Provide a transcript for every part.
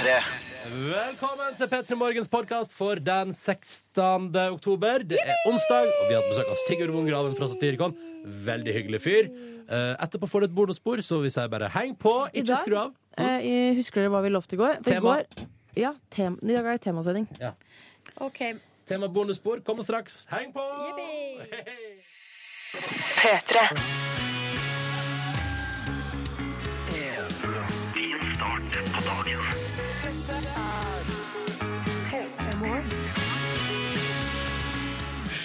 P3. Velkommen til P3 Morgens podkast for den 16. oktober. Det er onsdag, og vi har hatt besøk av Sigurd Wongraven fra Satirikon. Veldig hyggelig fyr. Eh, Etterpå får du et bonusspor, så vi sier bare heng på, I ikke dag? skru av. Eh, jeg husker dere hva vi lovte i går? For i Går, ja, tem, I dag er det temasending. OK. Tema bonusspor kommer straks. Heng på!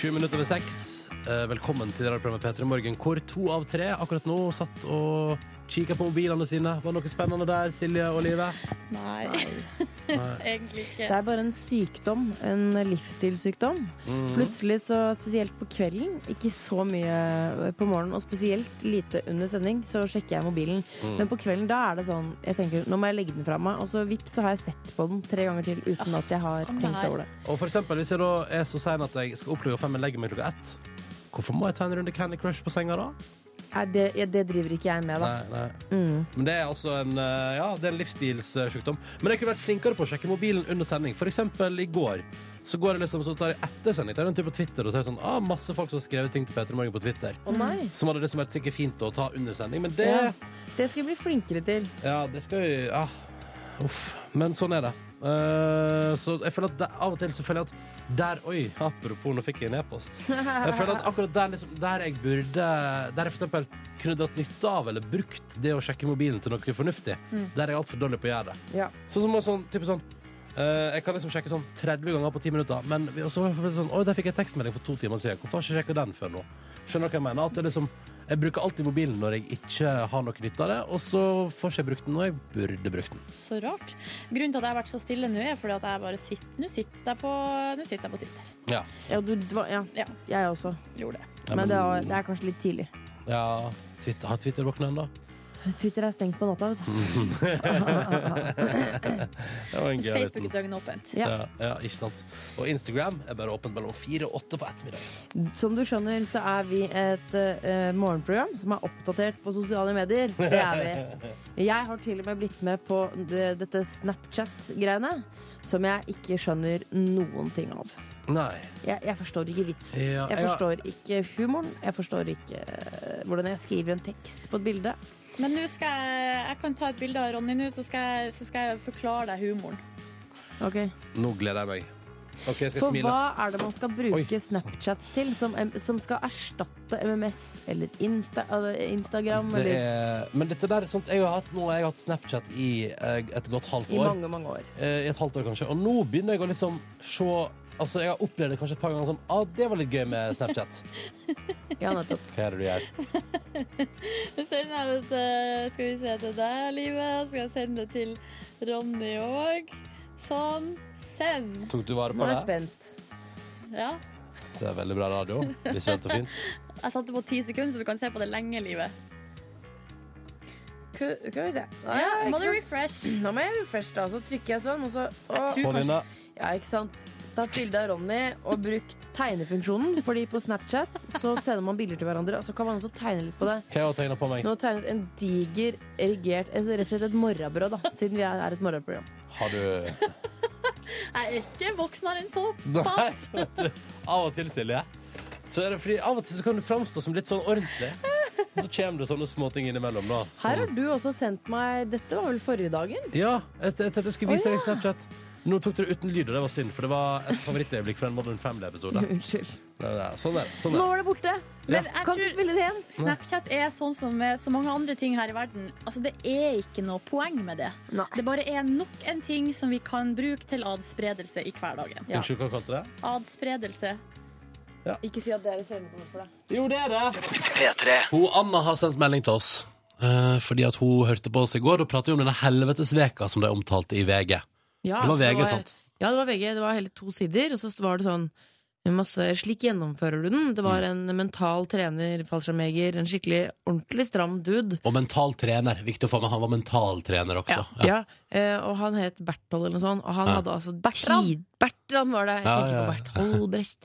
Sju minutter over seks. Eh, Velkommen til radioprogrammet P3 Morgen, hvor to av tre akkurat nå satt og kikka på mobilene sine. Var det noe spennende der, Silje og Live? Nei, egentlig ikke. Det er bare en sykdom. En livsstilssykdom. Mm. Plutselig, så spesielt på kvelden, ikke så mye på morgenen, og spesielt lite under sending, så sjekker jeg mobilen. Mm. Men på kvelden, da er det sånn Jeg tenker, nå må jeg legge den fra meg. Og så vips, så har jeg sett på den tre ganger til uten at jeg har tenkt over det. Og for eksempel, hvis jeg da er så sein at jeg skal opp klokka fem men legger meg klokka ett, hvorfor må jeg ta en runde Candy Crush på senga da? Nei, det, det driver ikke jeg med, da. Nei, nei. Mm. Men det er altså en, eh, ja, det er en livsstilssykdom. Men jeg kunne vært flinkere på å sjekke mobilen under sending. For eksempel i går. Så går jeg liksom, så tar jeg etter sending, tar en tur på Twitter, og er det sånn, ah, masse folk som har skrevet ting til Peter Morgen på Twitter. Oh, nei. Som hadde liksom vært sikkert fint å ta under sending. Men det, Ja. Det skal jeg bli flinkere til. ja, det skal vi, ja, uff. Men sånn er det. Uh, så jeg føler at det, av og til så føler jeg at der, oi, apropos, nå fikk jeg en e-post. Jeg føler at akkurat der, liksom, der jeg burde Der jeg eksempel kunne dratt nytte av eller brukt det å sjekke mobilen til noe fornuftig, der er jeg altfor dårlig på å gjøre det. Ja. Sånn som sånn, type sånn uh, Jeg kan liksom sjekke sånn 30 ganger på 10 minutter, men så sånn, Oi, der fikk jeg tekstmelding for to timer siden. Hvorfor har jeg ikke sjekka den før nå? Skjønner du hva jeg mener? At det er liksom, jeg bruker alltid mobilen når jeg ikke har noe nytte av det, og så får ikke jeg brukt den når jeg burde brukt den. Så rart. Grunnen til at jeg har vært så stille nå, er fordi at jeg bare sitter Nå sitter jeg på, sitter jeg på Twitter. Ja. Ja, du, ja. Ja. Jeg også. Gjorde det. Ja, Men det er, det er kanskje litt tidlig. ja Twitter, Har Twitter våkna ennå? Twitter er stengt på natta, vet Facebook er døgnåpent. Ja. ja, ja, ikke sant. Og Instagram er bare åpent mellom fire og åtte på ettermiddagen. Som du skjønner, så er vi et uh, morgenprogram som er oppdatert på sosiale medier. Det er vi. Jeg har til og med blitt med på det, dette Snapchat-greiene. Som jeg ikke skjønner noen ting av. Nei. Jeg, jeg forstår ikke vitsen. Ja, Jeg forstår ja. ikke humoren. Jeg forstår ikke eh, hvordan jeg skriver en tekst på et bilde. Men nå skal jeg Jeg kan ta et bilde av Ronny nå, så skal jeg, så skal jeg forklare deg humoren. Ok. Nå gleder jeg meg. OK, jeg skal For smile. hva er det man skal bruke Oi. Snapchat til, som, som skal erstatte MMS eller Insta, eller Instagram? Det Eller er, men dette der er sånt Jeg har hatt, nå har jeg hatt Snapchat i eh, et godt halvt i år. mange, mange år. Eh, I et halvt år, kanskje. Og nå begynner jeg å liksom se Altså, Jeg har opplevd det kanskje et par ganger som ah, det var litt gøy med Snapchat. Ja, nettopp. Hva er det du gjør? Jeg sender det Skal vi se til deg, Livet. Skal jeg sende det til Ronny òg. Sånn. Send. Tok du vare på Nå er jeg det? spent. Ja. Det er veldig bra radio. Visuelt og fint. Jeg satte på ti sekunder, så du kan se på det lenge, Livet. Skal vi se. Ja, må du sant? refresh. Nå må jeg refresh, da. Så trykker jeg sånn, og så Jeg tror kanskje. Ja, ikke sant. Tatt bilde av Ronny og brukt tegnefunksjonen. Fordi på Snapchat så sender man bilder til hverandre, og så kan man også tegne litt på det. Hva har jeg tegna på meg? Nå har jeg tegnet en diger, erigert altså Rett og slett et morrabrød, da. Siden vi er et morraprogram. Har du Jeg er ikke voksnere enn så. Nei. Av og til, Silje. Så er det fordi Av og til så kan du framstå som litt sånn ordentlig. Og så kommer det sånne småting innimellom. da Her har du også sendt meg Dette var vel forrige dagen? ja, jeg tenkte jeg skulle vise deg Snapchat. Nå tok dere det uten lyd, og det var synd, for det var et favorittøyeblikk fra en Modern Family-episode. Unnskyld. Nei, nei, Sånn er det. Sånn Nå er det. var det borte. Men jeg Kan tror spille det igjen. Snapchat er sånn som med så mange andre ting her i verden. Altså, det er ikke noe poeng med det. Nei. Det bare er nok en ting som vi kan bruke til adspredelse i hverdagen. Ja. Unnskyld, hva kalte du det? Adspredelse. Ikke si at det er et fremmedord for deg. Jo, det er det. P3. Hun Anna har sendt melding til oss. eh, fordi at hun hørte på oss i går og pratet om denne helvetesveka som de omtalte i VG. Ja, Det var for VG, sant? Ja, det var VG. Det var hele to sider, og så var det sånn masse Slik gjennomfører du den. Det var Mm. en mental trener, fallskjermjeger, en skikkelig ordentlig stram dude. Og mental trener. Viktig å få med, han var mental trener også. Ja. Ja, eh, og han het Berthold eller noe sånt, og han Ja. hadde altså Bertrand? tid... Bertrand var det. Jeg Ja, tenker ja, på. Berthold Brecht.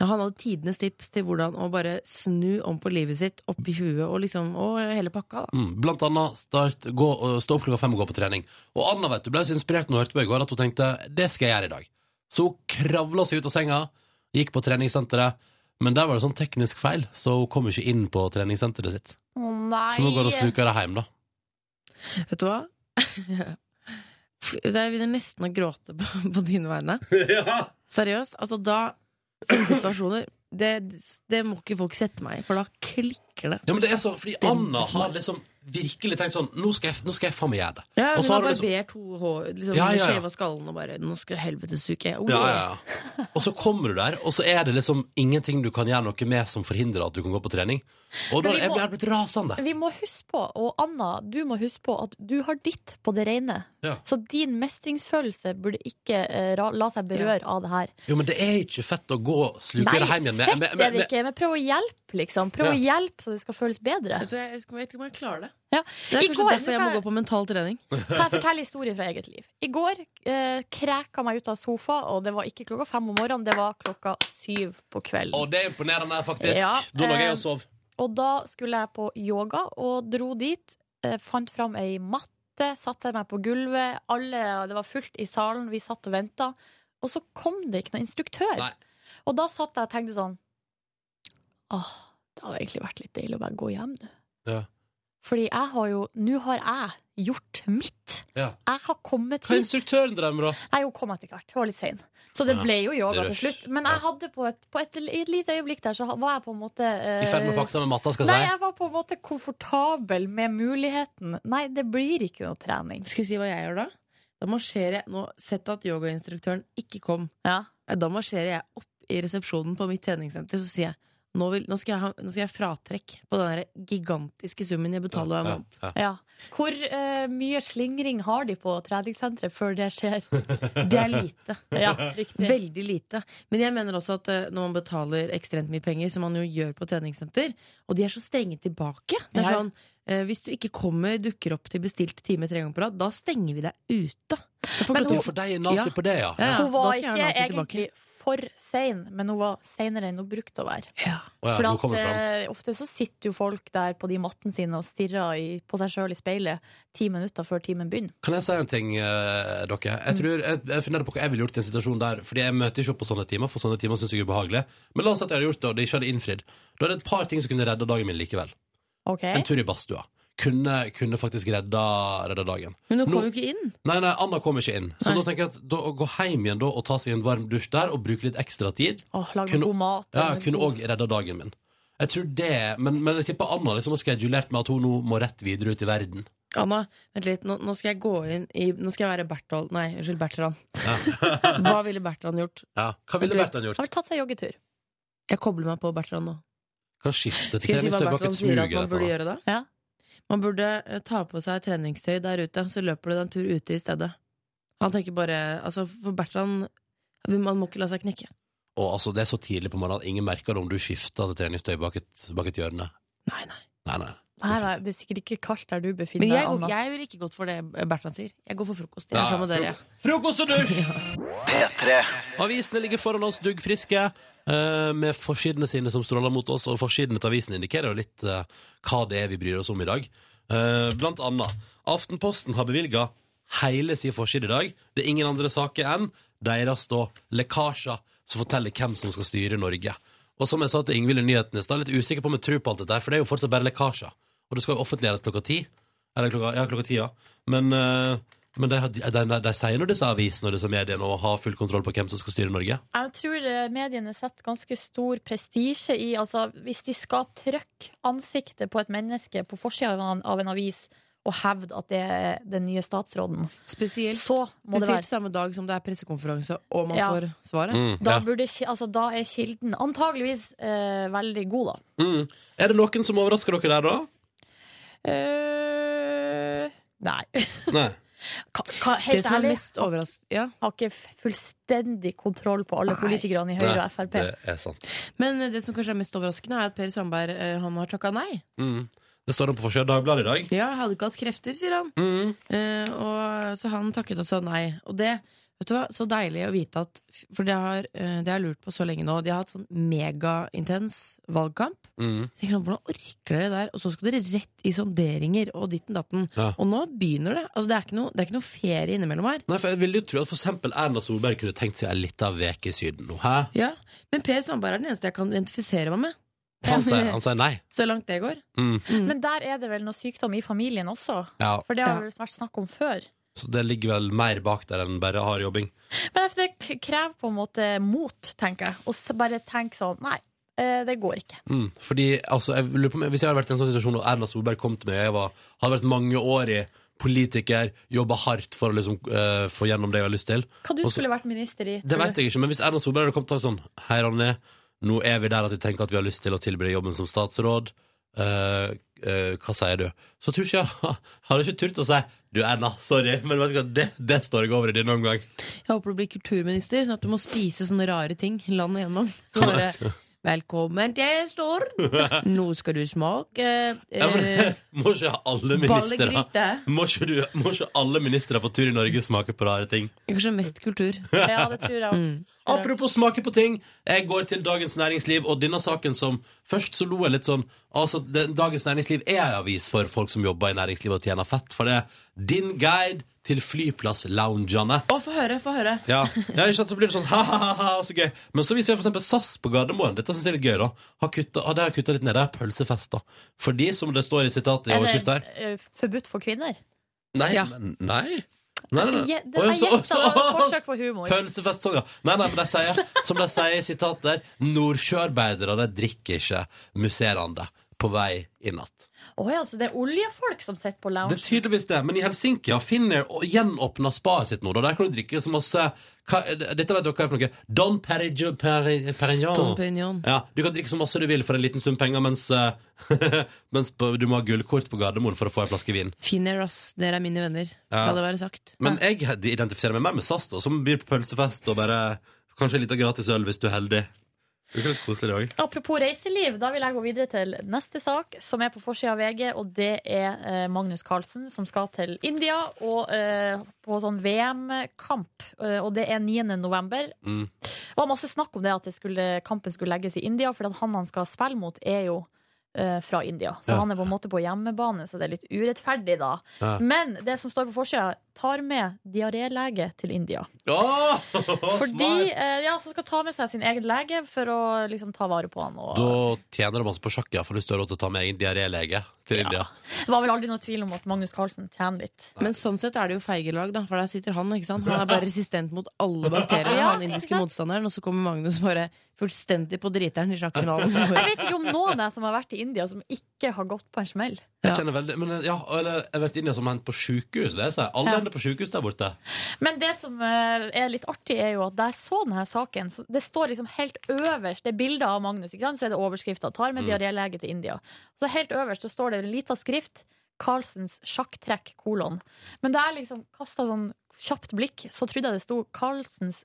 Ja, han hadde tidenes tips til hvordan å bare snu om på livet sitt, opp i huet og liksom Og hele pakka, da. Mm, blant annet start, gå, stå opp klokka fem og gå på trening. Og Anna vet du, ble så inspirert når hun hørte på i går at hun tenkte det skal jeg gjøre i dag. Så hun kravla seg ut av senga, gikk på treningssenteret. Men der var det sånn teknisk feil, så hun kom ikke inn på treningssenteret sitt. Å nei! Så nå går hun det hjem, da. Vet du hva? Jeg begynner nesten å gråte på, på dine vegne. ja. Seriøst. Altså, da Sånne situasjoner det, det må ikke folk sette meg i, for da klikker det. ja, men det er så, fordi Anna har liksom virkelig tenkt sånn Nå skal jeg, nå skal jeg faen meg gjøre det. Ja, hun har barbert liksom- hår, liksom, Ja, ja, ja. skallen og bare 'Nå skal helvetesuke jeg. Oh, Ja, ja, ja. Og så kommer du der, og så er det liksom ingenting du kan gjøre noe med som forhindrer at du kan gå på trening. Og da er jeg blir jeg blitt rasende. Vi må huske på, og Anna, du må huske på at du har ditt på det rene. Ja. Så din mestringsfølelse burde ikke uh, la seg berøre av det her. Jo, men det er ikke fett å gå og sluke det hjem igjen med, Nei, fett er det ikke, men prøv å hjelpe, liksom. Prøv Ja. å hjelpe så det skal føles bedre. Jeg, du, jeg vet ikke om jeg klarer det. Ja. Det er I kanskje går- derfor jeg må gå på mental trening. Kan jeg fortelle historie fra eget liv? I går eh, kreka meg ut av sofa, og det var ikke klokka fem om morgenen, det var klokka syv på kvelden. Og det er imponerende, faktisk. Ja, da lå jeg eh, og sov. Og da skulle jeg på yoga, og dro dit. Eh, fant fram ei matte, satte meg på gulvet. Alle, det var fullt i salen, vi satt og venta. Og så kom det ikke noen instruktør. Nei. Og da satt jeg og tenkte sånn Åh, det hadde egentlig vært litt deilig å bare gå hjem nå. Ja. Fordi jeg har jo Nå har jeg gjort mitt. Ja. Jeg har kommet Hva er hit. instruktøren drev med, da? Nei, hun kom etter hvert. Hun var litt sein. Så det Ja, ble jo yoga til slutt. Men jeg hadde på et, på et, et lite øyeblikk der, så var jeg på en måte uh, I ferd med å pakke sammen matta, skal Nei, jeg si. jeg var på en måte komfortabel med muligheten. Nei, det blir ikke noe trening. Skal jeg si hva jeg gjør da? Da marsjerer jeg Nå, Sett at yogainstruktøren ikke kom. Ja. Eh, Da marsjerer jeg opp i resepsjonen på mitt treningssenter, så sier jeg nå, vil, nå, skal jeg ha, nå skal jeg ha fratrekk på den gigantiske summen jeg betaler hver Ja, måned. ja. Ja. Hvor uh, mye slingring har de på treningssenteret før det skjer? Det er lite. Ja, riktig. Veldig lite. Men jeg mener også at uh, når man betaler ekstremt mye penger, som man jo gjør på treningssenter, og de er så strenge tilbake Det er sånn, uh, Hvis du ikke kommer, dukker opp til bestilt time tre ganger på rad, da stenger vi deg ute. Men Ja, til for deg er nazi Ja. på det, ja. Ja, ja. Hun var ikke nazi tilbake. For sein, men hun var seinere enn hun brukte å være. ja. For at, eh, ofte så sitter jo folk der på de mattene sine og stirrer i, på seg sjøl i speilet ti minutter før timen begynner. Kan jeg si en ting, uh, dere? Jeg tror, jeg, jeg funderer på hva jeg ville gjort i en situasjon der Fordi jeg møter ikke opp på sånne timer, for sånne timer syns jeg er ubehagelige. Men la oss si at jeg hadde gjort det, og det ikke hadde innfridd. Da er det et par ting som kunne redda dagen min likevel. Okay. En tur i badstua. Kunne, kunne faktisk redda, redda dagen. Men hun Nå- kom jo ikke inn. Nei, nei, Anna kom ikke inn. Så Nei. da tenker jeg at da, å gå hjem igjen da, og ta seg en varm dusj der og bruke litt ekstra tid, Åh, lage Kunne- god mat. ja, kunne òg redda dagen min. Jeg tror det, Men, men jeg tipper Anna liksom har skedulert med at hun nå må rett videre ut i verden. Anna, vent litt. Nå, nå skal jeg gå inn i Nå skal jeg være Berthold Nei, unnskyld, Bertrand. Ja. Hva ville Bertrand gjort? Ja. Hva ville Bertrand gjort? Har tatt seg joggetur. Jeg kobler meg på Bertrand nå. Kan skifte til Skal jeg si hva Bertrand sier at man burde gjøre da? Ja. Man burde eh, ta på seg treningstøy der ute, så løper du deg en tur ute i stedet. Han tenker bare Altså, for Bertrand Man må ikke la seg knekke. Og altså, det er så tidlig på morgenen at ingen merker om du skifter til treningstøy bak et, bak et hjørne. Nei, nei. Nei, nei. Nei, nei, det er sikkert ikke kaldt der du befinner Men jeg, deg, Anna. jeg ville ikke gått for det Bertrand sier. Jeg går for frokost. Jeg er sammen med dere. Frokost og dusj! Avisene ligger foran oss duggfriske, eh, med forsidene sine som stråler mot oss, og forsidene til avisen indikerer jo litt eh, hva det er vi bryr oss om i dag. Eh, Blant annet, Aftenposten har bevilga hele sin forside i dag. Det er ingen andre saker enn deres da lekkasjer som forteller hvem som skal styre Norge. Og som jeg sa til Ingvild i nyhetene i stad, litt usikker på om jeg tror på alt dette her, for det er jo fortsatt bare lekkasjer. Og det skal jo offentliggjøres klokka ti. Eller klokka, ja, klokka ti, ja. Men, uh, men de, de, de, de sier nå disse avisene og disse mediene og har full kontroll på hvem som skal styre Norge. Jeg tror eh, mediene setter ganske stor prestisje i altså, Hvis de skal trykke ansiktet på et menneske på forsida av, en- av en avis og hevde at det er den nye statsråden, Spesielt, så må det spesielt være samme dag som det er pressekonferanse, og man Ja. får svaret. Mm, da, ja. burde, altså, da er kilden antageligvis eh, veldig god, da. mm. Er det noen som overrasker dere der, da? Eh, nei. Nei. Ka, Det helt er ærlig, mest overraskende ja. har ikke fullstendig kontroll på alle politikerne i Høyre og Frp. det er sant. Men det som kanskje er mest overraskende, er at Per Sandberg eh, han har takka nei. Mm. Det står det på forsida av Dagbladet i dag. Ja, hadde ikke hatt krefter, sier han. Mm. Uh, og, så han takket sa nei. Og det vet du hva, så deilig å vite at For det har, eh, det har jeg lurt på så lenge nå. De har hatt sånn megaintens valgkamp. Mm. Så jeg, Hvordan orker dere det der? Og så skal dere rett i sonderinger og ditten datten. Ja. Og nå begynner det. Altså, det, er ikke noe, det er ikke noe ferie innimellom her. Nei, for Jeg ville jo tro at for eksempel Erna Solberg kunne tenkt seg ei lita uke i Syden nå. Hæ? Ja, Men Per Sandberg er den eneste jeg kan identifisere meg med. Han sier, han sier nei. Så langt det går. Mm. Men der er det vel noe sykdom i familien også? Ja, For det har vel vært snakk om før. Så det ligger vel mer bak der enn bare hard jobbing. Men det krever på en måte mot, tenker jeg. Og så bare tenk sånn Nei, eh, det går ikke. Mm. Fordi, altså, jeg lurer på meg, Hvis jeg hadde vært i en sånn situasjon og Erna Solberg kom til meg og jeg var, hadde vært mangeårig politiker, jobba hardt for å liksom, uh, få gjennom det jeg har lyst til Hva du Også, skulle vært minister i? Det vet jeg ikke, men hvis Erna Solberg hadde kommet til sånn Hei, Ronny, nå er vi der at vi tenker at vi har lyst til å tilby deg jobben som statsråd. Eh, uh, hva sier du? Så tror ikke jeg Hadde ikke turt å si Du, Erna, sorry, men vet du hva, det, det står jeg over i denne omgang. Jeg håper du blir kulturminister, sånn at du må spise sånne rare ting landet igjennom. Så bare, Velkommen til Stord! Nå skal du smake eh, må ikke alle ministre må ikke, du, må ikke alle ministre på tur i Norge smake på rare ting? Kanskje mest kultur. Ja, det tror jeg. Mm. Apropos smake på ting. Jeg går til Dagens Næringsliv, og denne saken som Først så lo jeg litt sånn Altså, Dagens Næringsliv er ei avis for folk som jobber i næringslivet og tjener fett, for det er din guide til flyplassloungene. Å, få høre, få høre. Ja, ja ikke sant, så blir det sånn ha-ha-ha, så gøy. Men så viser jeg eksempel SAS på Gardermoen. Dette synes jeg er litt gøy, da. Har kutta, har det har kutta litt ned. Det er pølsefest, da. Fordi, som det står i sitatet i Er overskrift her eh, forbudt for kvinner? Nei, Ja. men- nei. Nei, nei, nei. Det er gjetta, var et forsøk på humor. Pølsefest ja. Nei, nei, men de sier, som de sier i sitatet der, nordsjøarbeidere de drikker ikke musserende på vei i natt. Oi, ja, så det er oljefolk som sitter på Det er tydeligvis det, men i Helsinki har Finnair gjenåpna spaet sitt nå. Da. Der kan du drikke så masse hva, Dette vet dere hva er for noe. Don Perignon. Peri, Perignon. Ja, Du kan drikke så masse du vil for en liten sum penger, mens, eh, mens du må ha gullkort på Gardermoen for å få en flaske vin. Finner, ass. Dere er mine venner. Ja. La det være sagt. Men jeg identifiserer meg mer med SAS, da, som byr på pølsefest og bare kanskje litt av gratis øl hvis du er heldig. Det koselig, òg. Apropos reiseliv, da vil jeg gå videre til neste sak, som er på forsida av VG, og det er eh, Magnus Carlsen som skal til India og eh, på sånn VM-kamp. Eh, og det er 9. november. Mm. Det var masse snakk om det at det skulle, kampen skulle legges i India, for han han skal spille mot, er jo fra India. Så Ja. han er på en måte på hjemmebane, så det er litt urettferdig, da. Ja. Men det som står på forsida, tar med diarélege til India. Åh, Fordi, eh, ja, så skal ta med seg sin egen lege for å liksom ta vare på han. Og, Da tjener du masse på sjakk, ja, for hvis du har råd til å ta med egen diarélege til India. Det var vel aldri noe tvil om at Magnus Carlsen tjener litt. Men sånn sett er det jo feigelag, da. For der sitter han. ikke sant? Han er bare resistent mot alle bakterier. Ja, han indiske motstanderen. Og så kommer Magnus bare fullstendig på driteren i sjakkfinalen. Jeg vet ikke om noen der som har vært i India, som ikke har gått på en smell. Jeg kjenner veldig, men ja, eller jeg har vært inne som hendt på sjukehus. jeg. Alle Ja. ender på sjukehus der borte. Men det som eh, er litt artig, er jo at da jeg så denne saken, så det står liksom helt øverst, det er bilder av Magnus, ikke sant? så er det overskrifta 'Tar med Mm. diarélege til India'. Så helt øverst så står det en liten skrift 'Carlsens sjakktrekk', kolon. Men da jeg liksom kasta sånn kjapt blikk, så trodde jeg det sto 'Carlsens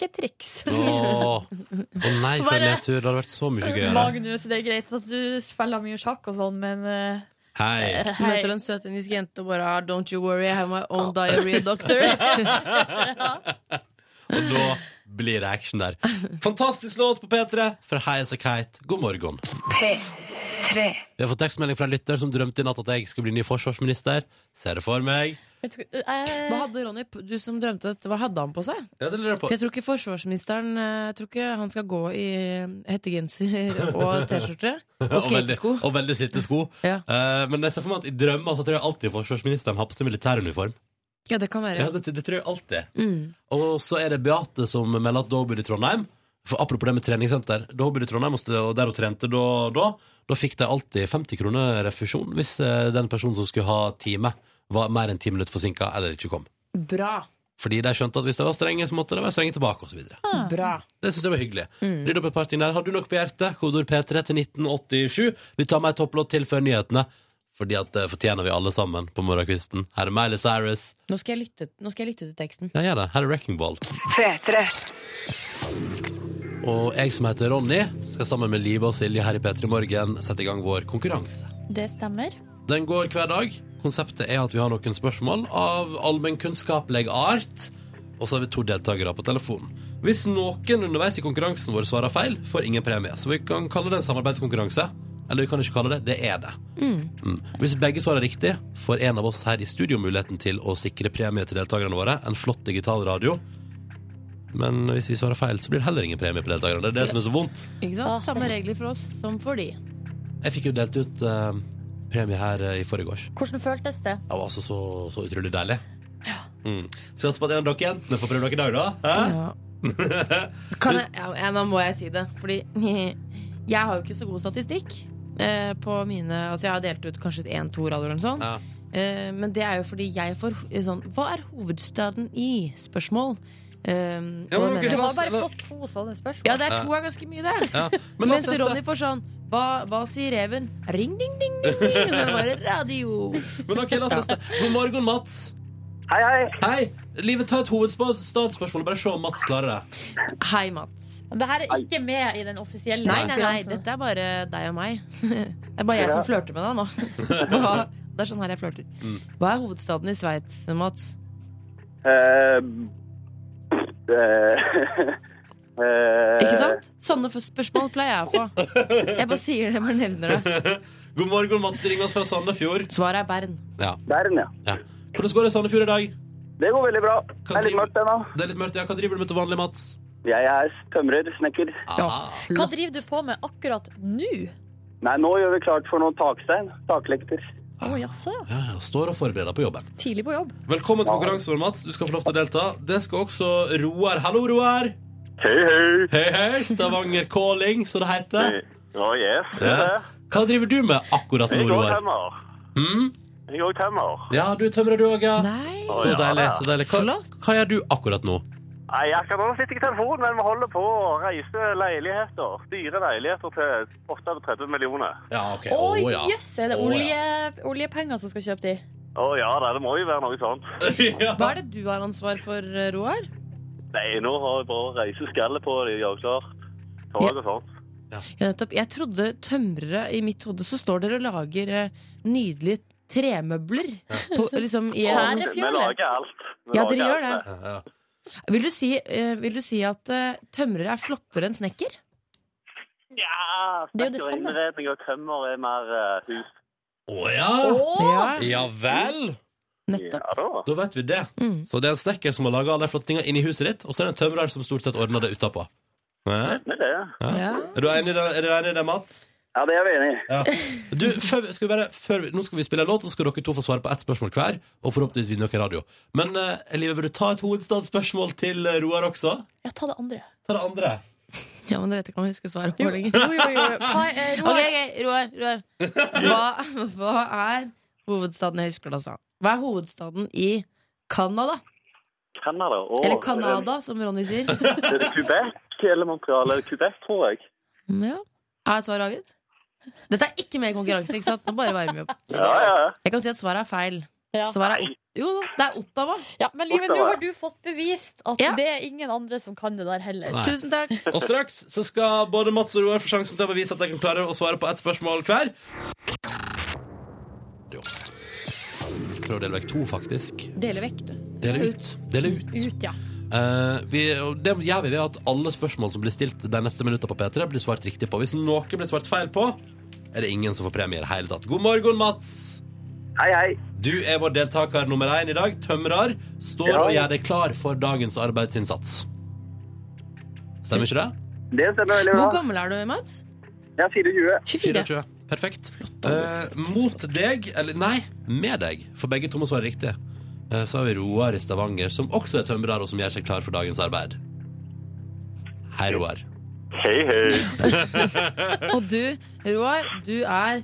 sjekketriks'. Å nei, for en nedtur. Det hadde vært så mye gøyere. Magnus, det er greit at du spiller mye sjakk og sånn, men eh, Hei. Møter en søt indisk jente og bare ah, 'Don't you worry, I have my own diary doctor'. Og da blir det action der. Fantastisk låt på P3 fra High As A Kite. God morgen. P3. Vi har fått tekstmelding fra en lytter som drømte i natt at jeg skulle bli ny forsvarsminister. Ser det for meg. Du, eh, Hva hadde Ronny, du som drømte dette, hva hadde han på seg? Ja, det lurer jeg på. For jeg tror ikke forsvarsministeren eh, Jeg tror ikke han skal gå i hettegenser og T-skjorte og Og veldig, skatesko. og veldig sitte-sko. Ja. Eh, men jeg ser for meg at i drømmer så tror jeg alltid forsvarsministeren har på seg militæruniform. ja, det kan være. Ja, det, det tror jeg alltid. Mm. Og så er det Beate som melder at da hun bodde i Trondheim. For Apropos det med treningssenter. Da hun bodde i Trondheim og der hun trente da, da, da fikk de alltid 50 kroner refusjon hvis eh, den personen som skulle ha time, var mer enn ti minutter forsinka eller ikke kom. Bra. Fordi de skjønte at hvis de var strenge, så måtte de være strenge tilbake. Og så videre. Bra. det syns jeg var hyggelig. Rydd opp et par ting der. Har du noe på hjertet? Kodord P3 til 1987. Vi tar med et topplåt til før nyhetene. Fordi at det fortjener vi alle sammen på morgenkvisten. Her er Miley Cyrus. Nå skal jeg lytte, nå skal jeg lytte til teksten. Ja, gjør det. Her er Wrecking Ball. Og jeg som heter Ronny, skal sammen med Live og Silje her i P3 Morgen sette i gang vår konkurranse. Det stemmer. Den går hver dag. Konseptet er at vi har noen spørsmål av allmennkunnskapelig art. Og så har vi to deltakere på telefonen. Hvis noen underveis i konkurransen vår svarer feil, får ingen premie. Så vi kan kalle det en samarbeidskonkurranse. Eller vi kan ikke kalle det det. er det. Mm. Hvis begge svarer riktig, får en av oss her i studio muligheten til å sikre premie til deltakerne våre. En flott digital radio. Men hvis vi svarer feil, så blir det heller ingen premie på deltakerne. Det er det som er så vondt. Ikke sant? Samme regler for oss som for de. Jeg fikk jo delt ut eh, premie her eh, i forrige års. Hvordan føltes det? Det var altså så, så utrolig deilig. Ja. Mm. Satser på at en av dere jentene får prøve dere i dag, da. Hæ? Ja. Kan jeg, ja, ja, nå må jeg si det. Fordi jeg har jo ikke så god statistikk eh, på mine Altså, jeg har delt ut kanskje én-to radioer eller noe sånt. Ja. Eh, men det er jo fordi jeg får eh, sånn Hva er hovedstaden i? Spørsmål. Eh, Ja, og men ok, mener Du har bare fått to sånne spørsmål. ja, det er to er ganske mye, det. Ja. Men la oss Mens teste. Ronny får sånn hva, hva sier reven? Ring, ding, ding, ding, ding. Og så er det bare radio. Men ok, la oss teste. God morgen, Mats. Hei, hei. Hei. Livet, ta et hovedstadsspørsmål. Bare se om Mats klarer det. Hei, Mats. Det her er ikke med i den offisielle Nei, nei, nei, dette er bare deg og meg. Det er bare jeg som flørter med deg nå. Det er sånn her jeg flørter. Hva er hovedstaden i Sveits, Mats? Uh, uh, eh, Ikke sant? Sånne spørsmål pleier jeg å få. Jeg bare sier det, bare nevner det. God morgen, Mats. Du ringer oss fra Sandefjord. Svaret er Bern. Ja. Bern, ja. ja. Hvordan går det i Sandefjord i dag? Det går veldig bra. Det er litt mørkt ennå. Det er litt mørkt, ja. Hva driver du med til vanlig, Mats? Jeg er tømrer, snekker. Ja. Hva driver du på med akkurat nå? Nei, nå gjør vi klart for noen takstein. Taklekter. Å, jaså, ja. Ja, ja. Står og forbereder på jobben. Tidlig på jobb. Velkommen til konkurransen vår, Mats. Du skal få lov til å delta. Det skal også Roar. Hallo, Roar. Hei, hei. Hei, hei. Stavanger Calling, så det heter. Å, yes. yes. Hva driver du med akkurat nå, Roar? Jeg går tømmer. Hmm? Jeg går tømmer. Ja, du er tømrer du òg, ja. Nei. Så deilig. så deilig hva, hva gjør du akkurat nå? Nei, akkurat nå sitter jeg i telefonen, men vi holder på å reise leiligheter. Styre leiligheter til 38 millioner. Ja, ok. Å, Å, ja. jøss! Er det oh, olje, oljepenger som skal kjøpe de? Å ja, da, det må jo være noe sånt. ja. Hva er det du har ansvar for, eh, Roar? Nei, nå har jeg bare reiseskallet på det, jeg klart. Tog Ja. og sånt. Ja, nettopp. Jeg trodde tømrere I mitt hode så står dere og lager eh, nydelige tremøbler. På, liksom, i, Vi lager alt. Vi Ja, dere gjør alt. det. Ja, ja. Vil du si, eh, vil du si at eh, tømrere er flottere enn snekker? Ja, Det er jo det samme. innredning og tømmer er mer eh, hus. Å ja. Ja, Ja vel. Nettopp. Ja da. Da vet vi det. Mm. Så det er en snekker som har laga alle de flotte tingene inni huset ditt, og så er det en tømrer som stort sett ordner det utapå. Ja. Ja. Ja. Er du enig i det, i Mats? Ja, det er vi enig i. Ja. Du, før, skal vi bare, før, nå skal vi spille en låt, og så skal dere to få svare på ett spørsmål hver. Og forhåpentligvis vinne dere radio. Men uh, Elive, vil du ta et hovedstadsspørsmål til eh, Roar også? Ja, ta det andre. Ta det andre. ja, men det vet jeg ikke om jeg skal svare på lenger. jo, jo. jo. Hva er, Roar, Roar. Roar. Hva, hva er hovedstaden Jeg husker altså? Hva er hovedstaden i Canada? Canada. og, Eller Canada, som Ronny sier. Er det Quebec eller Montreal? Eller Quebec, tror jeg. Ja. Er svaret avgitt? Dette er ikke med i konkurransen, ikke sant? Nå bare varmer vi opp. Ja, ja, ja. Jeg kan si at svaret er feil. Ja. Svaret er, jo da, det er Ottawa. ja, men Live, nå har du fått bevist at Ja. det er ingen andre som kan det der heller. Nei. Tusen takk. Og straks så skal både Mats og Roar få sjansen til å bevise at de kan klare å svare på ett spørsmål hver. Jo. Prøv å dele vekk to, faktisk. Dele vekk, du. Dele ut. Dele ut. Ut, ja. Uh, vi, og det gjør vi ved at alle spørsmål som blir stilt de neste minuttene på P3, blir svart riktig på. Hvis noe blir svart feil på, er det ingen som får premie i det hele tatt. God morgen, Mats. Hei, hei. Du er vår deltaker nummer én i dag. Tømrer. Står Ja. og gjør deg klar for dagens arbeidsinnsats. Stemmer ikke det? Det stemmer veldig bra. Hvor gammel er du, Mats? Jeg er 24. 24. 24. Perfekt. Eh, mot deg, eller nei, med deg, for begge to må svare riktig. Eh, så har vi Roar i Stavanger, som også er tømrer, og som gjør seg klar for dagens arbeid. Hei, Roar. Hei, hei. Og du, Roar, du er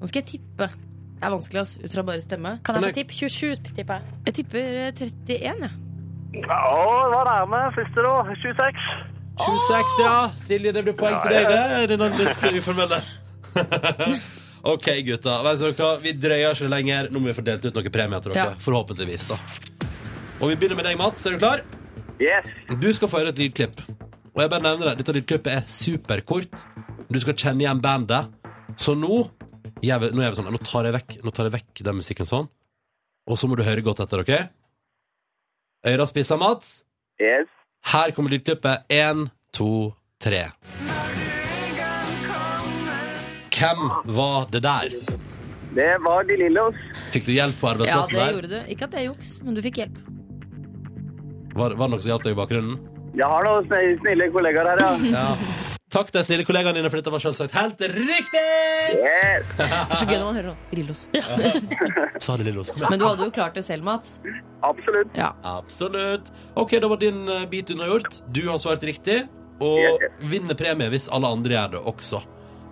Nå skal jeg tippe. Det er vanskelig, ass, ut fra bare stemme. Kan jeg få tippe? 27, tipper jeg. Jeg tipper eh, 31, jeg. Ja, det var nærme. Første, da. 26. 26, ja. Silje, det blir poeng til deg, det. Er det litt uformelle. OK, gutta. Vet dere hva? Vi drøyer ikke lenger. Nå må vi få delt ut noen premier til dere. Ja. Forhåpentligvis, da. Og vi begynner med deg, Mats. Er du klar? Yes. Du skal få høre et lydklipp. Og jeg bare nevner det. Dette lydklippet er superkort. Du skal kjenne igjen bandet. Så nå jeg, nå jeg vi sånn. Nå tar jeg vekk, nå tar jeg vekk den musikken sånn. Og så må du høre godt etter, OK? Øyra spissa, Mats. Yes. Her kommer lydklippet. Én, to, tre. Hvem var det der? Det var De Lillos. Fikk du hjelp på Ja, arbeidsplassen det der? gjorde du. Ikke at det er juks, men du fikk hjelp. Var, var det noe som hjalp deg i bakgrunnen? Jeg har noen sn- snille kollegaer her, ja. Ja. Takk til snille kollegaene dine, for dette var selvsagt helt riktig! Yes. Det er så gøy når man hører sånn Drillos. Sa det. Kom igjen. Men du hadde jo klart det selv, Mats. Absolutt. Ja. Absolutt. OK, da var din eh, bit unnagjort. Du har svart riktig, og Yes, yes. vinner premie hvis alle andre gjør det også.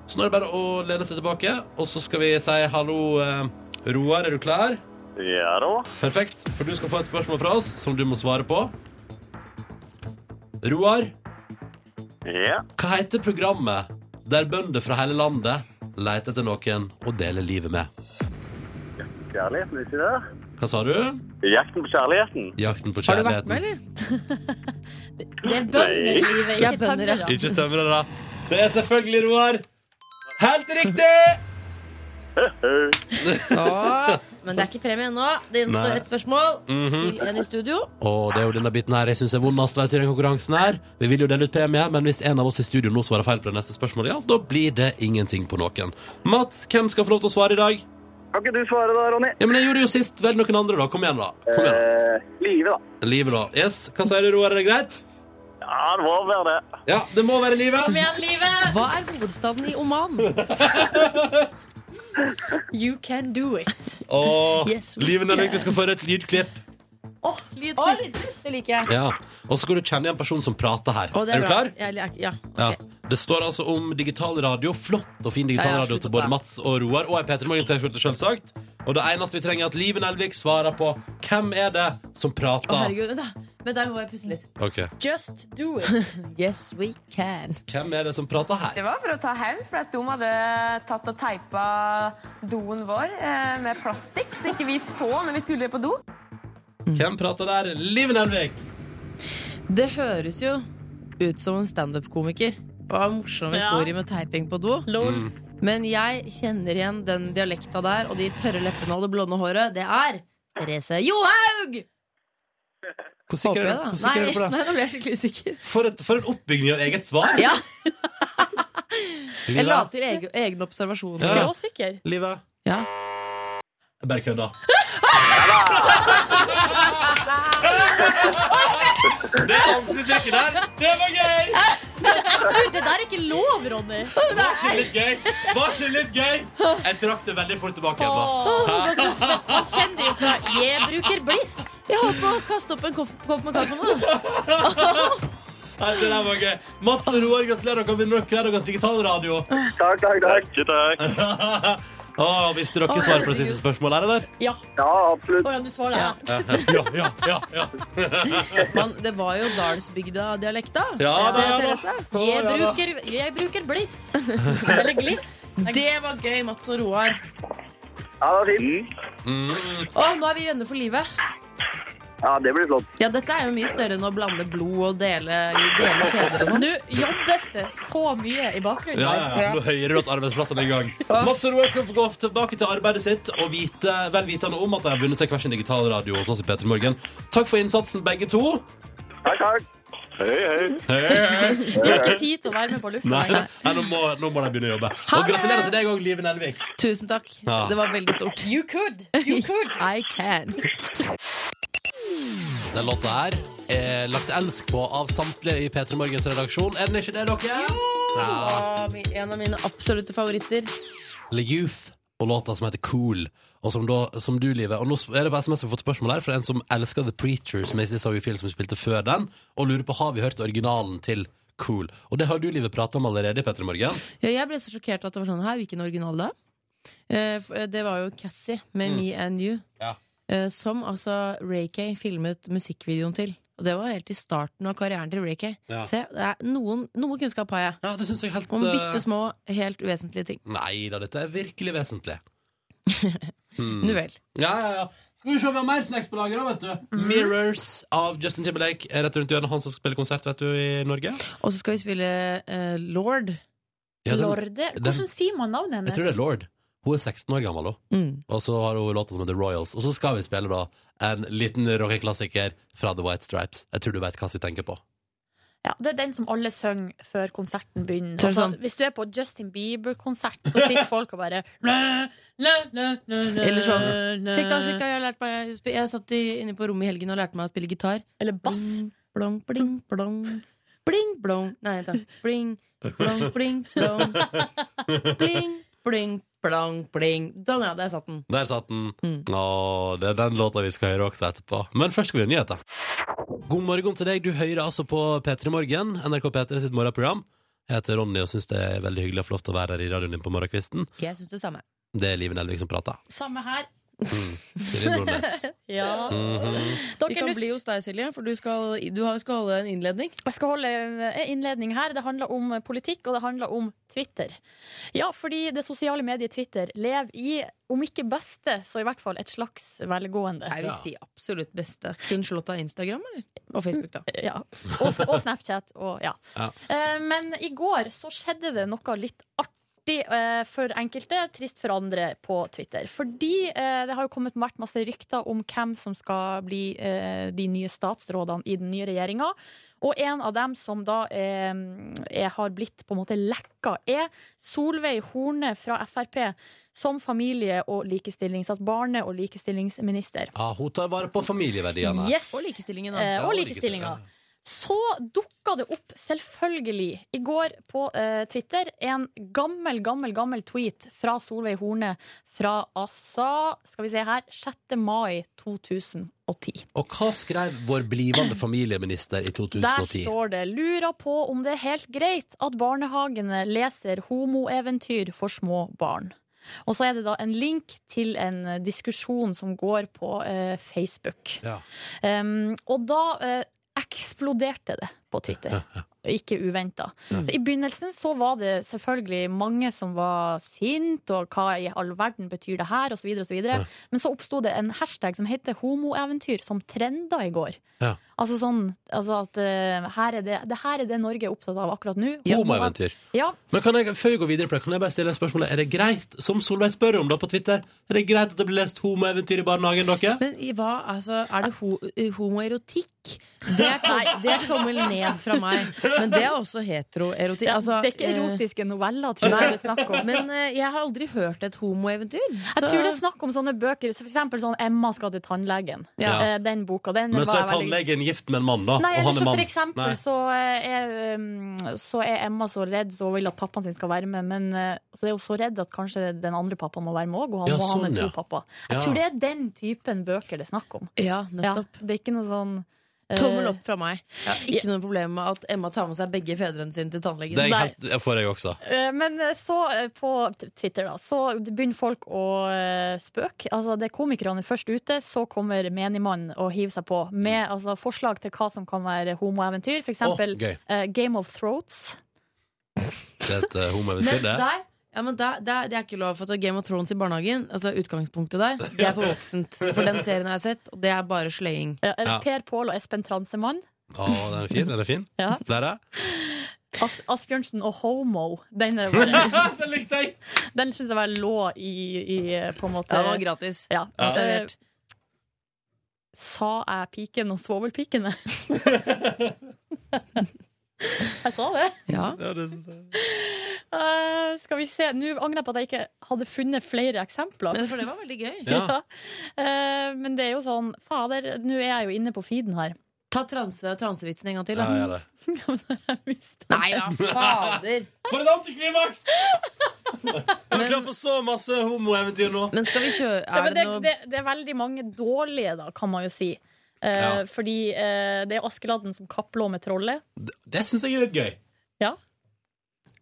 Så nå er det bare å lene seg tilbake, og så skal vi si hallo. eh, Roar, er du klar? Ja da. Perfekt, for du skal få et spørsmål fra oss som du må svare på. Roar, Ja. hva heter programmet der bønder fra hele landet leter etter noen å dele livet med? Kjærligheten, ikke det? Hva sa du? Jakten på kjærligheten. Jakten på Har du vært kjærligheten. med, eller? Det er bønder i livet, ikke bønder, ja. tømmere. Ikke stemmer det, da. Det er selvfølgelig Roar. Helt riktig! Åh, men det er ikke premie ennå. Det Nei. gjenstår ett spørsmål Mhm. til en i studio. Og det er jo denne biten her jeg syns er vondest vet du, i den konkurransen her. Vi vil jo dele ut premie, men hvis en av oss i studio nå svarer feil på det neste spørsmålet, ja, da blir det ingenting på noen. Mats, hvem skal få lov til å svare i dag? Kan ikke du svare da, Ronny? Ja, men jeg gjorde jo sist. Velg noen andre, da. Kom igjen, da. Kom igjen, da. Eh, Live, da. Livet, da. Yes. Hva sier du, Roar? Er det greit? Ja, det må være det. Ja, det må være livet. Kom igjen, livet! Hva er hovedstaden i Oman? You can do it. Åh, Yes, we Livet er viktig skal få høre et lydklipp. Åh, Å, lydklipp. lyder. Det liker jeg. Ja. Og så skal du kjenne igjen personen som prater her. Å, det er du bra. klar? Jeg, jeg, ja, Ja. ok. Det står altså om digital radio. Flott og fin digital Ja, ja, radio slutt til både. Mats og Roar. Og ei P3 Morgen-T-skjorte, selvsagt. Og det eneste vi trenger, er at Liven Elvik svarer på hvem er det som Å, prater. herregud, vent da. Vent der må jeg puste litt. Ok, Just do it. Yes, we can. Hvem er det som prater her? Det var for å ta hevn, for at de hadde tatt og teipa doen vår eh, med plastikk, så ikke vi så når vi skulle på do. Hvem prater der? Liv Nelvik! Det høres jo ut som en standup-komiker. Og en morsom Ja. historie med teiping på do. Lol. Men jeg kjenner igjen den dialekta der, og de tørre leppene og det blonde håret. Det er Therese Johaug! Hvor sikker er du? sikker er Nei, du på det? nei, nå ble jeg skikkelig usikker. For, et, for en oppbygging av eget svar! Ja, jeg la til egen, egen observasjon. Ja. Skråsikker. Liva? Ja. Jeg bare kødda. Det ansiktsuttrykket der, det var gøy! Du, det der er ikke lov, Ronny. Var ikke litt gøy? Var ikke litt gøy? Jeg trakk det veldig fort tilbake igjen. da. Man kjenner det jo fra Jeg bruker Bliss. Jeg holdt på å kaste opp en kopp, kopp med kaffe nå. Nei, det der var gøy. Mats og Roar, gratulerer. Dere med hver deres digitalradio. Takk, takk, takk. takk. Åh, visste dere svaret på det siste spørsmålet, eller? Ja. Ja, absolutt. Hvordan ja, du svarer Ja. Ja, ja, ja. ja. Men det var jo Dalsbygda-dialekta. Ja, Det ja, da. Therese. Å, Jeg bruker, jeg bruker Bliss. Eller Gliss. Det var gøy, Mats og Roar. Ja, det var fint. Mm. Oh, nå er vi venner for livet. Ja, det blir flott. Ja, dette er jo mye større enn å blande blod og dele, dele kjeder og sånn. Nå jobbes det så mye i bakgrunnen. Ja, ja, ja. Nå hører du at arbeidsplassene er i gang. Mats og Roar skal få gå tilbake til arbeidet sitt og vite, vel vitende om at de har vunnet seg hver sin digitalradio hos oss i Peter Morgen. Takk for innsatsen, begge to. Takk, takk. Hei, hei. Hei, hei. Du har ikke tid til å være med på lufta Nei, nei nå, må, nå må de begynne å jobbe. Og gratulerer til deg òg, Live Nelvik. Tusen takk. Ja. Det var veldig stort. You could. You could. I can. Den låta her er lagt elsk på av samtlige i P3 Morgens redaksjon. Er den ikke det, dere? Ja. Å, en av mine absolutte favoritter. Le Youth og låta som heter Cool. Og som, da, som du, Live Og nå er det bare SMS vi har fått spørsmål her fra en som elsker The Preacher, som jeg i film som spilte før den, og lurer på har vi hørt originalen til Cool. Og det har du, Live, prata om allerede Petter P3 Morgen. Ja, jeg ble så sjokkert at det var sånn Her, hvilken original da? Eh, eh, det var jo Cassie med Mm. Me and You. Ja. Eh, som altså Ray Kay filmet musikkvideoen til. Og det var helt i starten av karrieren til Ricky. Ja. Se, det er noen, noe kunnskap har jeg. Ja, det synes jeg helt Om eh, bitte små, helt uvesentlige ting. Nei da, dette er virkelig vesentlig. Hmm. Nu vel. Ja, ja, ja. Skal vi se, om vi har mer snacks på lager, da, vet du. Mirrors av Justin Timberlake er rett rundt hjørnet. Han som skal spille konsert, vet du, i Norge. Og så skal vi spille uh, Lord. Ja, den- Lorde. den- Hvordan sier man navnet hennes? Jeg tror det er Lord. Hun er 16 år gammel, da. Mm. Og så har hun låta som heter Royals. Og så skal vi spille da en liten rockeklassiker fra The White Stripes. Jeg tror du vet hva vi tenker på. Ja, Det er den som alle synger før konserten begynner. Er Altså, sånn- Hvis du er på Justin Bieber-konsert, så sitter folk og bare Eller sånn, Sjekk da, sjekk da, jeg har lært meg Jeg satt i, inne på rommet i helgen og lærte meg å spille gitar. Eller bass. Blong, bling, blong. Bling, blong. Nei, vent da. Bling, blong, bling, blong. Bling, bling, blong, bling. Sånn, ja, der satt den. Der satt den. Mm. Å, det er den låta vi skal høre også etterpå. Men først skal vi ha nyheter. God morgen til deg. Du hører altså på P3 Morgen, NRK P3 sitt morgenprogram. Jeg heter Ronny og syns det er veldig hyggelig å få lov til å være her i radioen din på morgenkvisten. Jeg synes det samme. Det er Liven Elvik som prater. Samme her. Silje Nordnes. Ja. Mhm. Vi Dere, kan bli hos deg, Silje, for du skal, du skal holde en innledning. jeg skal holde en innledning her. Det handler om politikk, og det handler om Twitter. Ja, fordi det sosiale mediet Twitter lever i, om ikke beste, så i hvert fall et slags velgående. Jeg vil si absolutt beste. Kun slått av Instagram, eller? Og Facebook, da. Ja. Og, og Snapchat. Og, ja. Ja. Eh, men i går så skjedde det noe litt artig eh, for enkelte, trist for andre på Twitter. Fordi eh, det har jo kommet vært masse rykter om hvem som skal bli eh, de nye statsrådene i den nye regjeringa. Og en av dem som da er, er, har blitt på en måte lekka, er Solveig Horne fra Frp. Som familie- og likestillings, altså barne- og likestillingsminister. Ja, hun tar vare på familieverdiene. Yes. Og likestillingen. Eh, og likestillingen. Så dukka det opp, selvfølgelig, i går på eh, Twitter, en gammel, gammel, gammel tweet fra Solveig Horne fra ASA skal vi se her, 6. mai 2010. Og hva skrev vår blivende familieminister i 2010? Der står det 'Lurer på om det er helt greit at barnehagene leser homoeventyr for små barn'. Og så er det da en link til en diskusjon som går på eh, Facebook. Ja. Um, og da eh, eksploderte det på Twitter. Ikke uventa. Så I begynnelsen så var det selvfølgelig mange som var sint, og hva i all verden betyr det her, osv. osv. Men så oppsto det en hashtag som heter homoeventyr, som trenda i går. Ja. Altså sånn altså at uh, her er det, det her er det Norge er opptatt av akkurat nå. Homoeventyr. Ja, Men kan jeg, før vi går videre på det, kan jeg bare stille spørsmålet Er det greit, som Solveig spør om da på Twitter, er det greit at det blir lest homoeventyr i barnehagen, dere? Men hva, altså, er det ho homoerotikk? Det kom, det kommer ned fra meg. Men det er også heteroerotikk. ja Altså, det er ikke eh, erotiske noveller, tror jeg det er snakk om. Men eh, jeg har aldri hørt et homoeventyr. Jeg tror det er snakk om sånne bøker, så for eksempel sånn 'Emma skal til tannlegen'. Ja. Eh, Den boka. Den Men så er tannlegen veldig- gift med en mann, da. Nei, og han så mann. for eksempel Nei. så er, um, så er Emma så redd så vil at pappaen sin skal være med, men uh, så er hun så redd at kanskje den andre pappaen må være med òg, og han Ja, må ha med sånn, to ja. pappaer. Jeg Ja. tror det er den typen bøker det er snakk om. Ja, Ja, nettopp. det er ikke noe sånn Tommel opp fra meg. Ja, ikke noe problem med at Emma tar med seg begge fedrene sine til tannlegen. Det er helt, jeg får jeg også. Uh, Men uh, så på Twitter da Så begynner folk å spøke Altså det er komikerne først ute Så kommer menigmannen og hiver seg på Med altså, forslag til hva som kan være homoeventyr For eksempel oh, uh, Game of Throats Det er et homoeventyr, det. der, ja, men da, da, det er ikke lov for at Game of Thrones i barnehagen. Altså Utgangspunktet der Det er for voksent. For den serien har jeg sett, og det er bare sløying. Ja, Ja. Per Pål og Espen Transemann Å, den er fin. Den er fin. Ja. Flere? As Asbjørnsen og Homo Den, er veldig- den likte jeg! den synes jeg var lå i, i på en måte Det var gratis. ja, Ja. Servert. Sa jeg piken og svovelpikene? jeg sa det Ja. Ja, det synes jeg. Eh, Skal vi se, nå angrer jeg på at jeg ikke hadde funnet flere eksempler Men for det var veldig gøy. Ja. uh, Men det er jo sånn, fader, nå er jeg jo inne på feeden her Ta transe, transevitsen en gang til. Ja, Da. gjør det. Nei, ja, fader! For et antiklimaks! Jeg er klar for så masse homoeventyr nå. Men skal vi kjøre Ja, men det det, noe det, det er veldig mange dårlige, da, kan man jo si. Eh, Ja. Fordi eh, det er Askeladden som kapplå med trollet. Det, det syns jeg er litt gøy.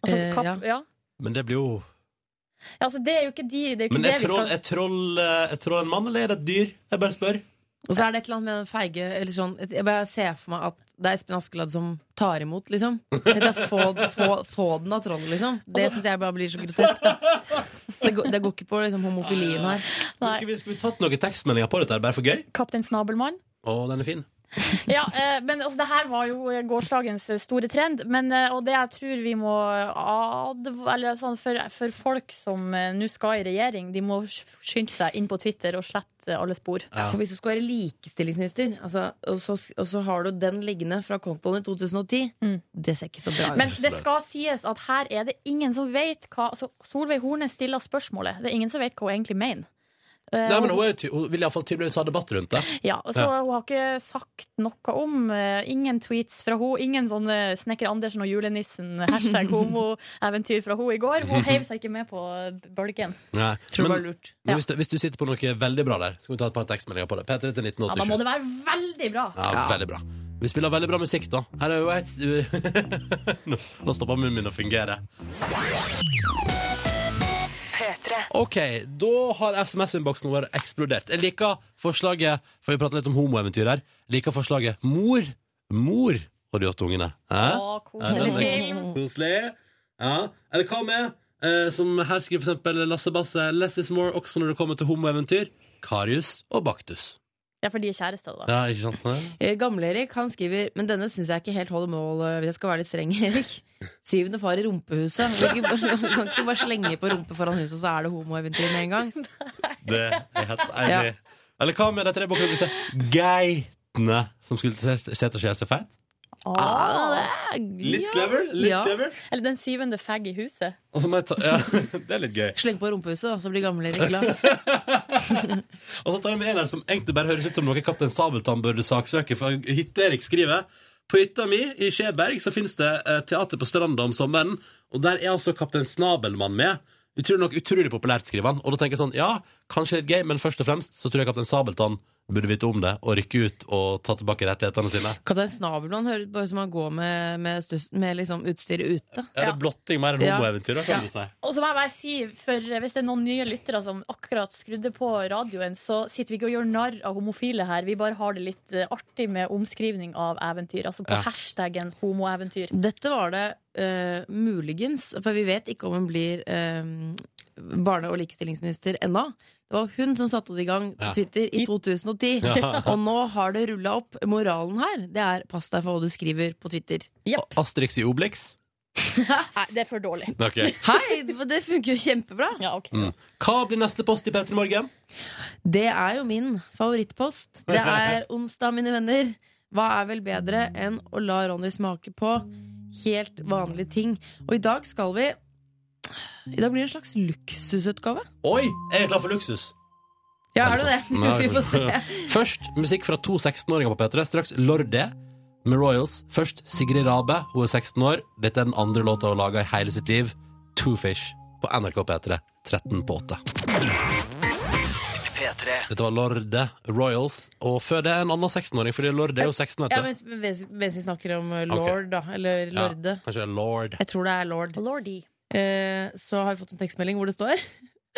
Altså, Eh, kapp, ja. ja. Men det blir jo Ja, altså, det er jo ikke, de, det er jo ikke Men er det troll, skal er troll, eh, er troll en mann, eller er det et dyr? Jeg bare spør. Og så er det et eller annet med den feige eller sånn, Jeg bare ser for meg at det er Espen Askeladd som tar imot, liksom. Det er få, få, få den av trollet, liksom. Det syns jeg bare blir så grotesk, da. Det går, det går ikke på liksom, homofilien her. Skulle vi, skulle vi tatt noen tekstmeldinger på dette, bare for gøy? Kaptein Snabelmann. Å, den er fin. Ja, eh, men altså, det her var jo gårsdagens eh, store trend. Men, eh, og det jeg tror vi må advare sånn, for, for folk som eh, nå skal i regjering, de må skynde seg inn på Twitter og slette alle spor. Ja. For hvis du skal være likestillingsminister, altså, og, så, og så har du den liggende fra kontoen i 2010, Mm. det ser ikke så bra ut. Men det skal sies at her er det ingen som vet hva altså, Solveig Horne stiller spørsmålet. Det er ingen som vet hva hun egentlig mener. Eh, Nei, men hun, er, jo ty- hun vil iallfall tydeligvis ha debatt rundt det. Ja, så Hun har ikke sagt noe om uh, Ingen tweets fra hun Ingen sånne Snekker Andersen og julenissen Hashtag homoeventyr fra hun i går Hun heiv seg ikke med på bølgen Nei. Tror det var lurt. men Ja. hvis, du, hvis du sitter på noe veldig bra der, så kan vi ta et par tekstmeldinger på det. P3 til Ja, da må det være veldig bra Ja, veldig bra. Vi spiller veldig bra musikk, da. Her er jo et Nå, nå stopper munnen min å fungere. OK, da har SMS-innboksen vår eksplodert. Jeg liker forslaget For vi prater litt om homoeventyr her. Jeg liker forslaget Mor, mor og de åtte ungene. Å, koselig Koselig. Ja. Eller hva med, eh, som her skriver for eksempel Lasse Basse, less is more også når det kommer til homoeventyr. Karius og Baktus. Ja, for de er kjærester da Ja, ikke sant? Eh, Gamle-Erik han skriver Men denne syns jeg ikke helt holder mål, eh, hvis jeg skal være litt streng, Erik. Syvende far i rumpehuset. Du kan ikke bare- slenge på rumpe foran huset, og så er det homoeventyr med en gang. Det er helt enig. Ja. Eller hva med de tre bokene? geitene som skulle til å skje seg feit? Ah, er- Litt ja. clever? Litt Ja. clever. Eller den syvende fag i huset Og så må jeg ta, ja, det er litt gøy. Sleng på rumpehuset, så blir gamle litt glad. Og så tar jeg med en her som egentlig bare høres ut som noe Kaptein Sabeltann burde saksøke. For Hytte-Erik skriver På hytta mi i Skjeberg så finnes det eh, teater på stranda om sommeren, og der er altså Kaptein Snabelmann med. Utrolig nok utrolig populært, skriver han. Og da tenker jeg sånn, ja, kanskje litt gøy, men først og fremst så tror jeg Kaptein Sabeltann burde vite om det og rykke ut og ta tilbake rettighetene sine. Hva Kaptein Snabelmann høres bare ut som han går med, med, stuss, med liksom utstyret ute. Er det blotting mer enn Ja. homoeventyr, ja. kan Ja. du si? Og så må jeg bare si, for hvis det er noen nye lyttere som akkurat skrudde på radioen, så sitter vi ikke og gjør narr av homofile her. Vi bare har det litt eh, artig med omskrivning av eventyr. Altså på Ja. hashtaggen homoeventyr. Dette var det eh, muligens, for vi vet ikke om hun blir eh, barne- og likestillingsminister ennå. Det var hun som satte det i gang på Ja. Twitter i 2010. Ja. Og nå har det rulla opp. Moralen her det er pass deg for hva du skriver på Twitter. Asterix i Obelix? Nei, det er for dårlig. Okay. Hei, det funker jo kjempebra! Ja, okay. Mm. Hva blir neste post i P3 Morgen? Det er jo min favorittpost. Det er onsdag, mine venner. Hva er vel bedre enn å la Ronny smake på helt vanlige ting? Og i dag skal vi I dag blir det en slags luksusutgave. Oi, jeg er klar for luksus. Ja, er du det? Nei, Vi får se. Først musikk fra to 16-åringer på P3. Straks Lorde med Royals. Først Sigrid Rabe, hun er 16 år. Dette er den andre låta hun laga i hele sitt liv. Two Fish på NRK P3 13 på 8. Dette var Lorde Royals. Og før det en annen 16-åring, fordi Lorde er jo 16. Ja, Vet du. men mens, mens vi snakker om uh, lord, da, eller Ja, lorde kanskje det er Lord. Jeg tror det er lord. Lordy. Eh, så har vi fått en tekstmelding hvor det står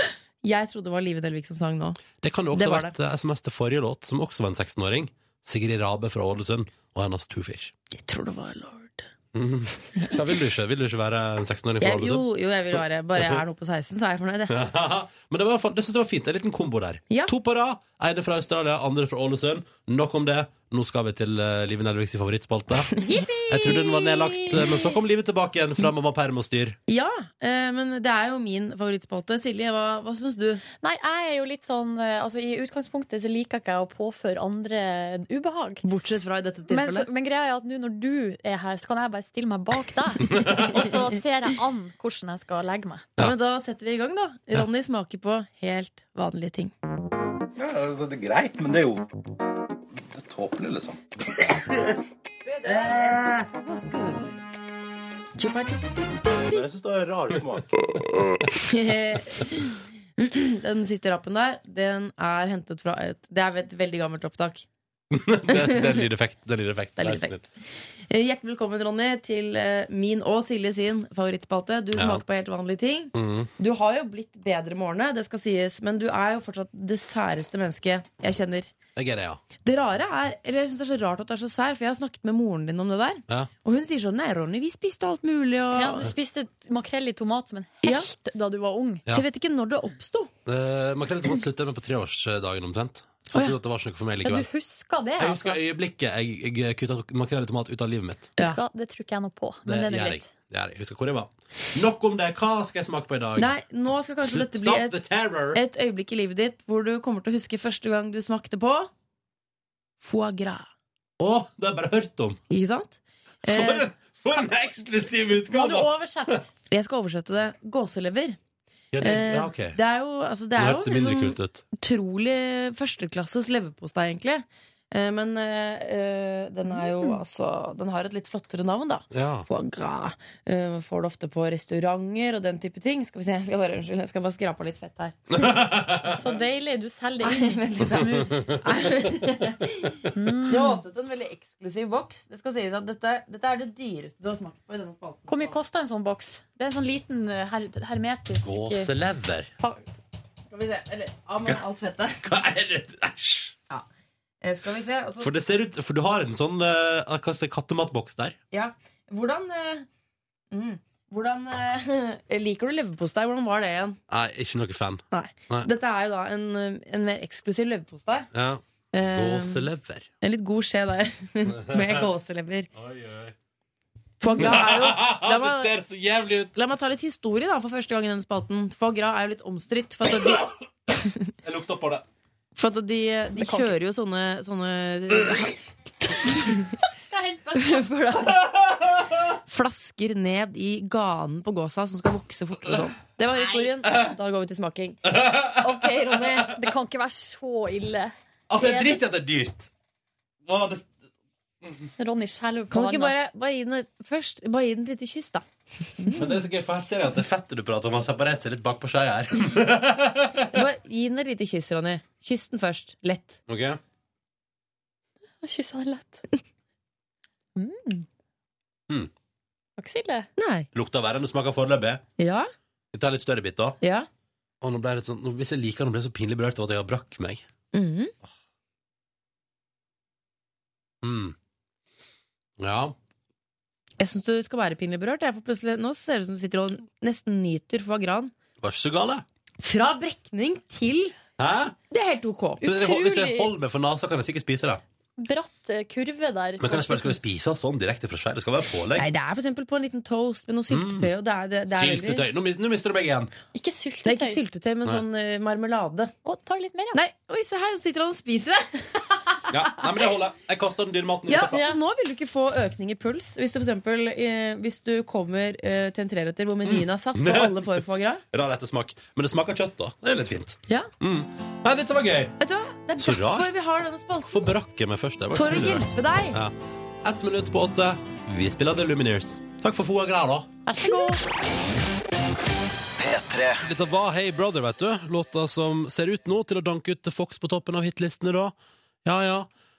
Jeg trodde det var Live Delvik som sang nå. Det kan jo også ha vært det. SMS til forrige låt, som også var en 16-åring. Sigrid Rabe fra Ålesund og hennes Two Fish. Jeg tror det var lord. Ja, vil du ikke, vil du ikke være en 16-åring Ja, jo, Ålesund? jo, jeg vil være Bare jeg er nå på 16, så er jeg fornøyd. jeg. Men det, var, det synes jeg var fint. En liten kombo der. Ja. To på rad. Ene fra Australia, andre fra Ålesund. Nok om det. Nå skal vi til uh, Live Nelviks favorittspalte. Jeg trodde den var nedlagt, eh, men så kom livet tilbake igjen fra mamma perm og styr. Ja, eh, men det er jo min favorittspalte. Silje, hva, hva syns du? Nei, jeg er jo litt sånn eh, Altså, I utgangspunktet så liker ikke jeg å påføre andre ubehag. Bortsett fra i dette Men, så, tilfellet. men greia er at nå når du er her, så kan jeg bare stille meg bak deg. Og så ser jeg an hvordan jeg skal legge meg. Ja. Men da setter vi i gang, da. Ronny smaker på helt vanlige ting. Ja, altså, det er greit, men det er jo tåpelig, liksom. Men jeg syns det er rar smak. Den siste rappen der, den er hentet fra et Det er et veldig gammelt opptak. Det, det er lydeffekt. Det er lydeffekt. Det er lydeffekt. Eh, Hjertelig velkommen, Ronny, til eh, min og Silje sin favorittspalte. Du Ja. smaker på helt vanlige ting. Mm. Du har jo blitt bedre med årene, det skal sies, men du er jo fortsatt det særeste mennesket jeg kjenner. Jeg er det, ja. Det rare er, eller jeg synes det er så rart at du er så sær, for jeg har snakket med moren din om det der. Ja. Og hun sier sånn Nei, Ronny, vi spiste alt mulig. Og... Ja, du spiste makrell i tomat som en helt da du var ung. Ja. Så jeg vet ikke når det oppsto. Uh, Makrell i tomat sluttet jeg med på treårsdagen omtrent. Fant ut at det var ikke noe for meg Ja, likevel. du husker det, Jeg altså. husker øyeblikket jeg, jeg kutta makrell i tomat ut av livet mitt. Ja. Ja, det tror ikke jeg noe på. Men det er gjør jeg. greit. Det gjør jeg. Husker hvor jeg var. Nok om det. Hva skal jeg smake på i dag? Nei, nå skal kanskje Slutt. dette bli et, et øyeblikk i livet ditt hvor du kommer til å huske første gang du smakte på foie gras. Å, det har jeg bare hørt om. Ikke sant? For, Eh, en- for en eksklusiv Må du utgave! oversette? jeg skal oversette det. Gåselever. Ja, det, Eh, ja, okay. Det er jo, altså, det er jo liksom utrolig førsteklasses leverpostei, egentlig. Eh, Men eh, eh, den er jo altså Den har et litt flottere navn, da. Ja. Foie gras. Uh, Får det ofte på restauranter og den type ting. Skal vi se, jeg skal bare, unnskyld, jeg skal bare skrape av litt fett her. Så deilig. Du selger det inn. Veldig smooth. Du har åpnet en veldig eksklusiv boks. Det skal sies at dette, dette er det dyreste du har smakt på i denne spalten. Hvor mye koster en sånn boks? Det er en sånn liten her, hermetisk Gåselever. Skal vi se, eller av med alt fettet. Hva er det? Æsj! Eh, Skal vi se, Altså, For det ser ut For du har en sånn uh, hva skal kattematboks der. Ja. Hvordan eh, mm, Hvordan eh, Liker du leverpostei? Hvordan var det igjen? Nei, ikke noe fan. Nei. Nei. Dette er jo da en, eh, en mer eksklusiv leverpostei. Ja. Eh, Gåselever. en litt god skje der med gåselever. Foie gras er jo la det ser så jævlig ut! la meg ta litt historie da for første gang i denne spalten. Foie er jo litt omstridt. Jeg lukta på det. For at de, de kjører jo sånne, sånne Flasker ned i ganen på gåsa som skal vokse fortere. Sånn. Det var historien. Da går vi til smaking. Ok, Ronny. Det kan ikke være så ille. Altså, jeg driter i at det er dyrt. Å, det, Ronny skjelver på Kan du ikke handa. bare, bare gi den et, først Bare gi den et lite kyss, da? men det er så gøy, for her ser jeg at det fettet du prater om, har separert seg litt bak på skeia her. Bare Gi den et lite kyss, Ronny. Kyss den først. Lett. Ok? Kyssa den lett. Mm. Mm. Var ikke så ille. Nei. Lukter verre enn det smaker foreløpig. Ja? Vi tar litt større bit, da. Ja? Og nå ble jeg litt sånn, nå- hvis jeg liker den, blir jeg så pinlig berørt av at jeg har brakk meg. Mhm. Mm. Ja. Jeg syns du skal være pinlig berørt. Jeg, for plutselig, nå ser det ut som du sitter og nesten nyter foie gran Var ikke så gale. Fra brekning til Hæ? Det er helt ok. Utrolig. hvis jeg- holder meg for nesa, kan jeg sikkert spise det. Bratt eh, kurve der. Men kan jeg spørre, skal vi spise sånn direkte fra skjær? Det skal være pålegg. Nei, det er for eksempel på en liten toast med noe syltetøy. Og det er, det, det er veldig- Syltetøy. Nå, nå mister du begge igjen. Ikke Det er ikke syltetøy, men Nei. sånn eh, marmelade. Å, ta litt mer, ja. Nei, oi, se her, sitter han og spiser det! Ja, Nei, men det holder. Jeg kaster den dyre maten i Ja, søpla. så nå vil du ikke få økning i puls. Hvis du for eksempel, eh, hvis du kommer eh, til en treretter hvor menyen er satt, og alle får foie gras. Rar ettersmak. Men det smaker kjøtt, da. Det er litt fint. Ja. Nei, dette var gøy. Vet du hva? Det er Så derfor rart. vi har denne spalten. Hvorfor brakk jeg meg først? Det var For å utrolig rart. hjelpe deg. Ja. Ett minutt på åtte. Vi spiller The Lumineers. Takk for foie gras, da. Vær så god. Dette var Hey Brother, vet du. Låta som ser ut nå til å danke ut The Fox på toppen av hitlistene, da. Ja, ja.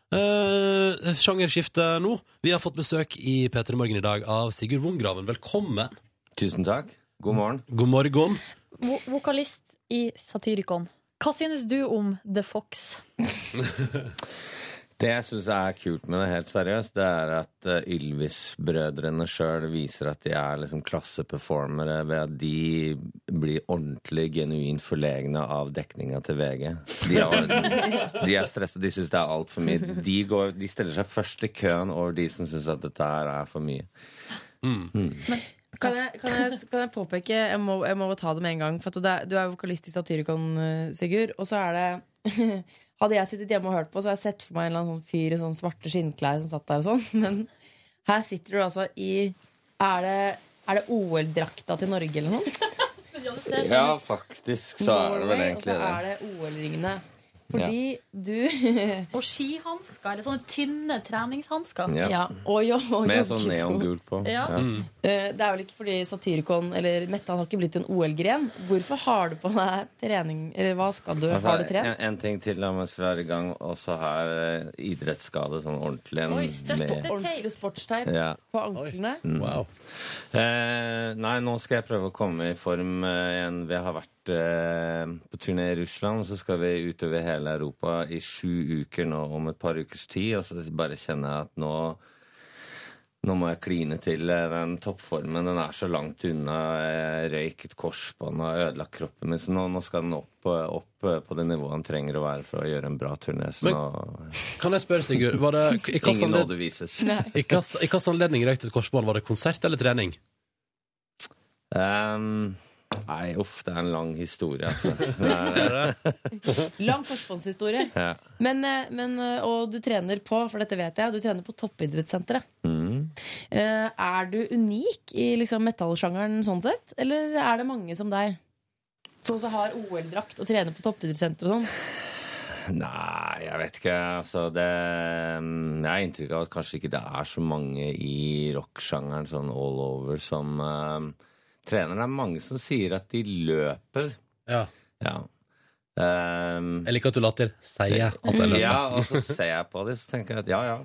Uh, sjangerskifte nå. Vi har fått besøk i P3 Morgen i dag av Sigurd Wongraven. Velkommen. Tusen takk. God morgen. God morgen. Vo vokalist i Satyricon. Hva synes du om The Fox? Det jeg syns er kult med det, helt seriøst, det er at eh, Ylvis-brødrene sjøl viser at de er liksom klasseperformere ved at de blir ordentlig genuint forlegne av dekninga til VG. De er, de er stressa, de syns det er altfor mye. De, går, de stiller seg først i køen over de som syns at dette her er for mye. Kan jeg, kan, jeg, kan jeg påpeke Jeg må, jeg må ta det med en gang. For at det, du er vokalist i Satyricon, eh, Sigurd. Og så er det Hadde jeg sittet hjemme og hørt på, så hadde jeg sett for meg en eller annen sånn fyr i sånn svarte skinnklær som satt der og sånn. Men her sitter du altså i Er det, er det OL-drakta til Norge eller noe? Ja, faktisk så er det vel egentlig det. Og så er det OL-ringene Fordi du Og skihansker, eller sånne tynne treningshansker. Ja. Ja. Og, jo, og Med sånn joggesko. neongult på. Ja. Eh, Det er vel ikke fordi Satyricon eller metal har ikke blitt en OL-gren. Hvorfor har du på deg trening Eller hva skal du? Altså, har du en, trent? en ting til la meg er i gang. Også har eh, idrettsskade sånn ordentlig. en Oi, støtte. med- Ordentlig sportsteip Ja. på anklene. Wow. Eh, nei, nå skal jeg prøve å komme i form eh, igjen. Vi har vært eh, på turné i Russland, og så skal vi utover hele Europa i sju uker nå om et par ukers tid. Og så bare kjenner jeg at nå nå må jeg kline til eh, den toppformen. Den er så langt unna. Jeg røyk et korsbånd og ødelagt kroppen min. Så nå, nå skal den opp, eh, opp eh, på det nivået den trenger å være for å gjøre en bra turné. Så Men- nå Kan jeg spørre, Sigurd, var det, i hvilken Ingen nåde anledning, vises. I hvilken- i anledning røyk du et korsbånd? Var det konsert eller trening? Ehm, nei, uff, det er en lang historie, altså. Lang korsbåndshistorie. ja. Men, eh, men, eh, og du trener på, for dette vet jeg, du trener på toppidrettssenteret. mm. Eh, Er du unik i liksom metallsjangeren sånn sett? Eller er det mange som deg? Som også har OL-drakt og trener på toppidrettssenter og sånn? Nei, jeg vet ikke. Altså, det Jeg har inntrykk av at kanskje ikke det er så mange i rocksjangeren sånn all over som uh, trener. Det er mange som sier at de løper. Ja. Ja. Um, Jeg liker at du later. Sier jeg at jeg løper. ja, og så ser jeg på det, så tenker jeg at ja, ja.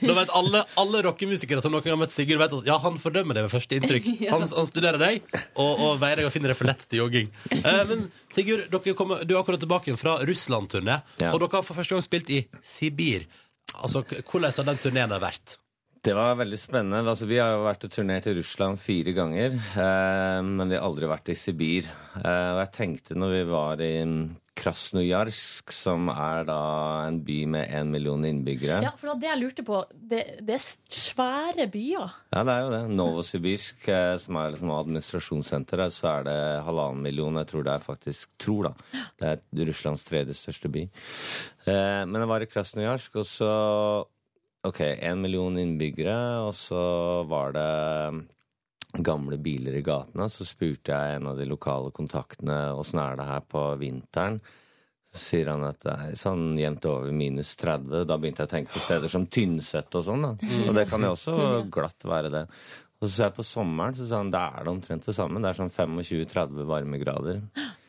Da vet alle, alle rockemusikere som noen gang har møtt Sigurd, vet at ja, han fordømmer det ved første inntrykk. Han, han studerer deg og, og veier deg og finner deg for lett til jogging. Eh, men Sigurd, dere kommer, du er akkurat tilbake fra Russland-turné, Ja. og dere har for første gang spilt i Sibir. Altså, Hvordan har den turneen vært? Det var veldig spennende. Altså, vi har jo vært og turnert i Russland fire ganger, eh, men vi har aldri vært i Sibir. Eh, og jeg tenkte når vi var i Krasnojarsk, som er da en by med én million innbyggere Ja, for det jeg lurte på. Det, det er svære byer. Ja, det er jo det. Novosibirsk, eh, som er liksom administrasjonssenteret, så er det halvannen million. Jeg tror det er faktisk Tror, da. Det er Russlands tredje største by. Eh, men jeg var i Krasnojarsk, og så Ok, én million innbyggere, og så var det gamle biler i gatene. Så spurte jeg en av de lokale kontaktene åssen er det her på vinteren. Så sier han at det er sånn jevnt over minus 30. Da begynte jeg å tenke på steder som Tynset og sånn. da. Og det kan jo også glatt være det. Og så ser jeg på sommeren, så sa han da er det omtrent det samme. Det er sånn 25-30 varmegrader.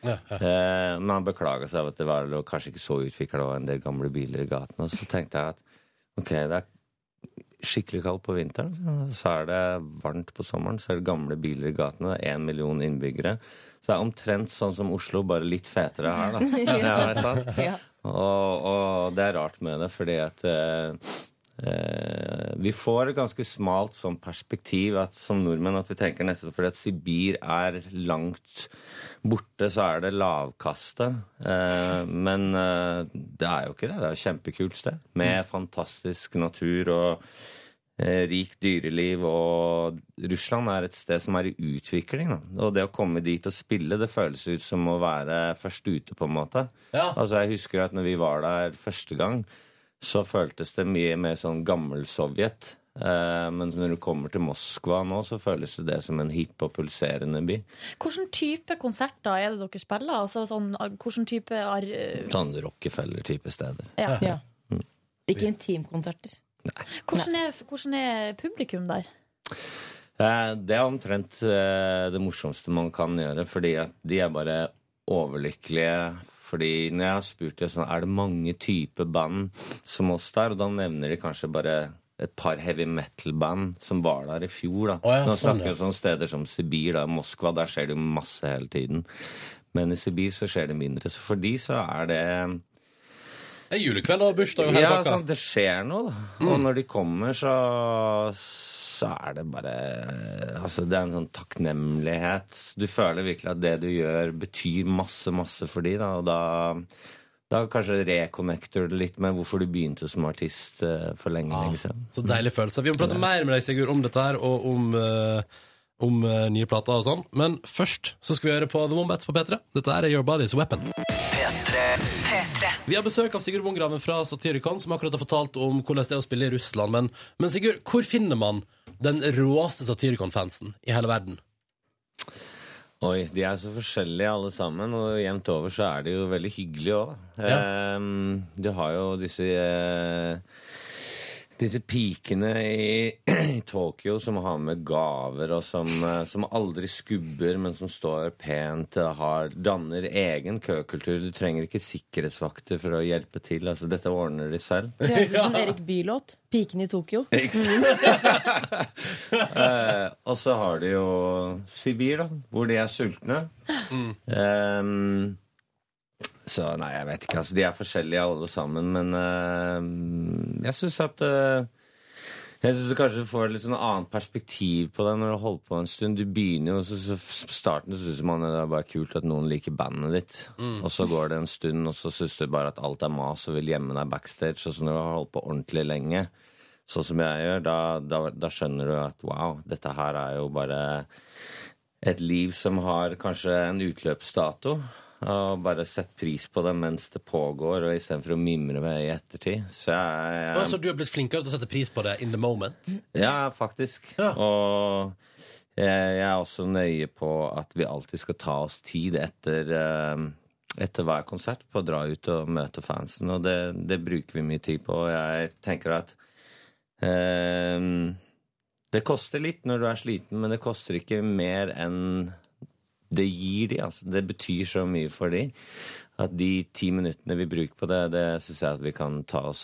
Ja, ja. Eh, men han beklaga seg over at det var kanskje ikke så utvikla, og en del gamle biler i gatene. Og så tenkte jeg at ok, det er skikkelig kaldt på vinteren, så- er det varmt på sommeren, så er det gamle biler i gatene, det er én million innbyggere. Så det er omtrent sånn som Oslo, bare litt fetere her, da. ja? Ja. Og, og det er rart med det, fordi at eh, vi får et ganske smalt sånn perspektiv at, som nordmenn at vi tenker nesten fordi at Sibir er langt borte, så er det lavkaste. Eh, men eh, det er jo ikke det. Det er et kjempekult sted med fantastisk natur og eh, rikt dyreliv. Og Russland er et sted som er i utvikling. Da. Og det å komme dit og spille, det føles ut som å være først ute, på en måte. Ja. Altså, jeg husker at når vi var der første gang, så føltes det mye mer sånn gammel Sovjet. Eh, men når du kommer til Moskva nå, så føles det det som en hipp og pulserende by. Hvilken type konserter er det dere spiller? Altså, sånn, hvilken type ar Sånn Rockefeller-type steder. ja. Ja. Ikke intimkonserter. hvordan, er, hvordan er publikum der? Eh, Det er omtrent eh, det morsomste man kan gjøre, fordi at de er bare overlykkelige. Fordi når jeg har spurt dem sånn, er det mange typer band som oss der, og da nevner de kanskje bare et par heavy metal-band som var der i fjor. da. Oh, ja, Nå sånn, snakker vi ja. om steder som Sibir, da, Moskva, der skjer det jo masse hele tiden. Men i Sibir så skjer det mindre. Så for de så er det Det er julekveld og bursdag og hele ja, sånn, det skjer noe, da. Og når de kommer, så, så er det bare Altså, det er en sånn takknemlighet. Du føler virkelig at det du gjør, betyr masse, masse for de, da. Og da, da kanskje reconnecter du litt med hvorfor du begynte som artist eh, for lenge, lenge siden. Så deilig følelse. Vi må prate mer med deg, Sigurd, om dette her, og om, eh, om uh, nye plater og sånn. Men først så skal vi høre på The Wombats på P3. Dette er Your Body's Weapon. Vi har besøk av Sigurd Wongraven fra Satyricon, som akkurat har fortalt om hvordan det er å spille i Russland. Men, men Sigurd, hvor finner man den råeste Satyricon-fansen i hele verden? Oi, de er så forskjellige alle sammen, og jevnt over så er de jo veldig hyggelige òg, da. Ja. Um, du har jo disse eh, disse pikene i, i Tokyo som har med gaver, og som, eh, som aldri skubber, men som står pent, eh, har, danner egen køkultur. Du trenger ikke sikkerhetsvakter for å hjelpe til. Altså, dette ordner de selv. Det høres ut som Erik Bye-låt. 'Piken i Tokyo'. Eh, og så har de jo Sibir, da, hvor de er sultne. Ehm, så nei, jeg vet ikke. altså De er forskjellige alle sammen, men eh, jeg syns at eh, jeg synes du kanskje får et litt sånn annet perspektiv på det når du har holdt på en stund. Du begynner jo, så, så starten syns man det er bare kult at noen liker bandet ditt. Og så går det en stund, og så syns du bare at alt er mas og vil gjemme deg backstage. Og så når du har holdt på ordentlig lenge, sånn som jeg gjør, da, da, da skjønner du at wow, dette her er jo bare et liv som har kanskje en utløpsdato. Og bare sett pris på det mens det pågår, og istedenfor å mimre med i ettertid. Så jeg, jeg Altså, du har blitt flinkere til å sette pris på det in the moment? Ja, faktisk. Ja. Og jeg, jeg er også nøye på at vi alltid skal ta oss tid etter, eh, etter hver konsert på å dra ut og møte fansen, og det, det bruker vi mye tid på. Og jeg tenker at eh, det koster litt når du er sliten, men det koster ikke mer enn det gir de. Altså. Det betyr så mye for de at de ti minuttene vi bruker på det, det syns jeg at vi kan ta oss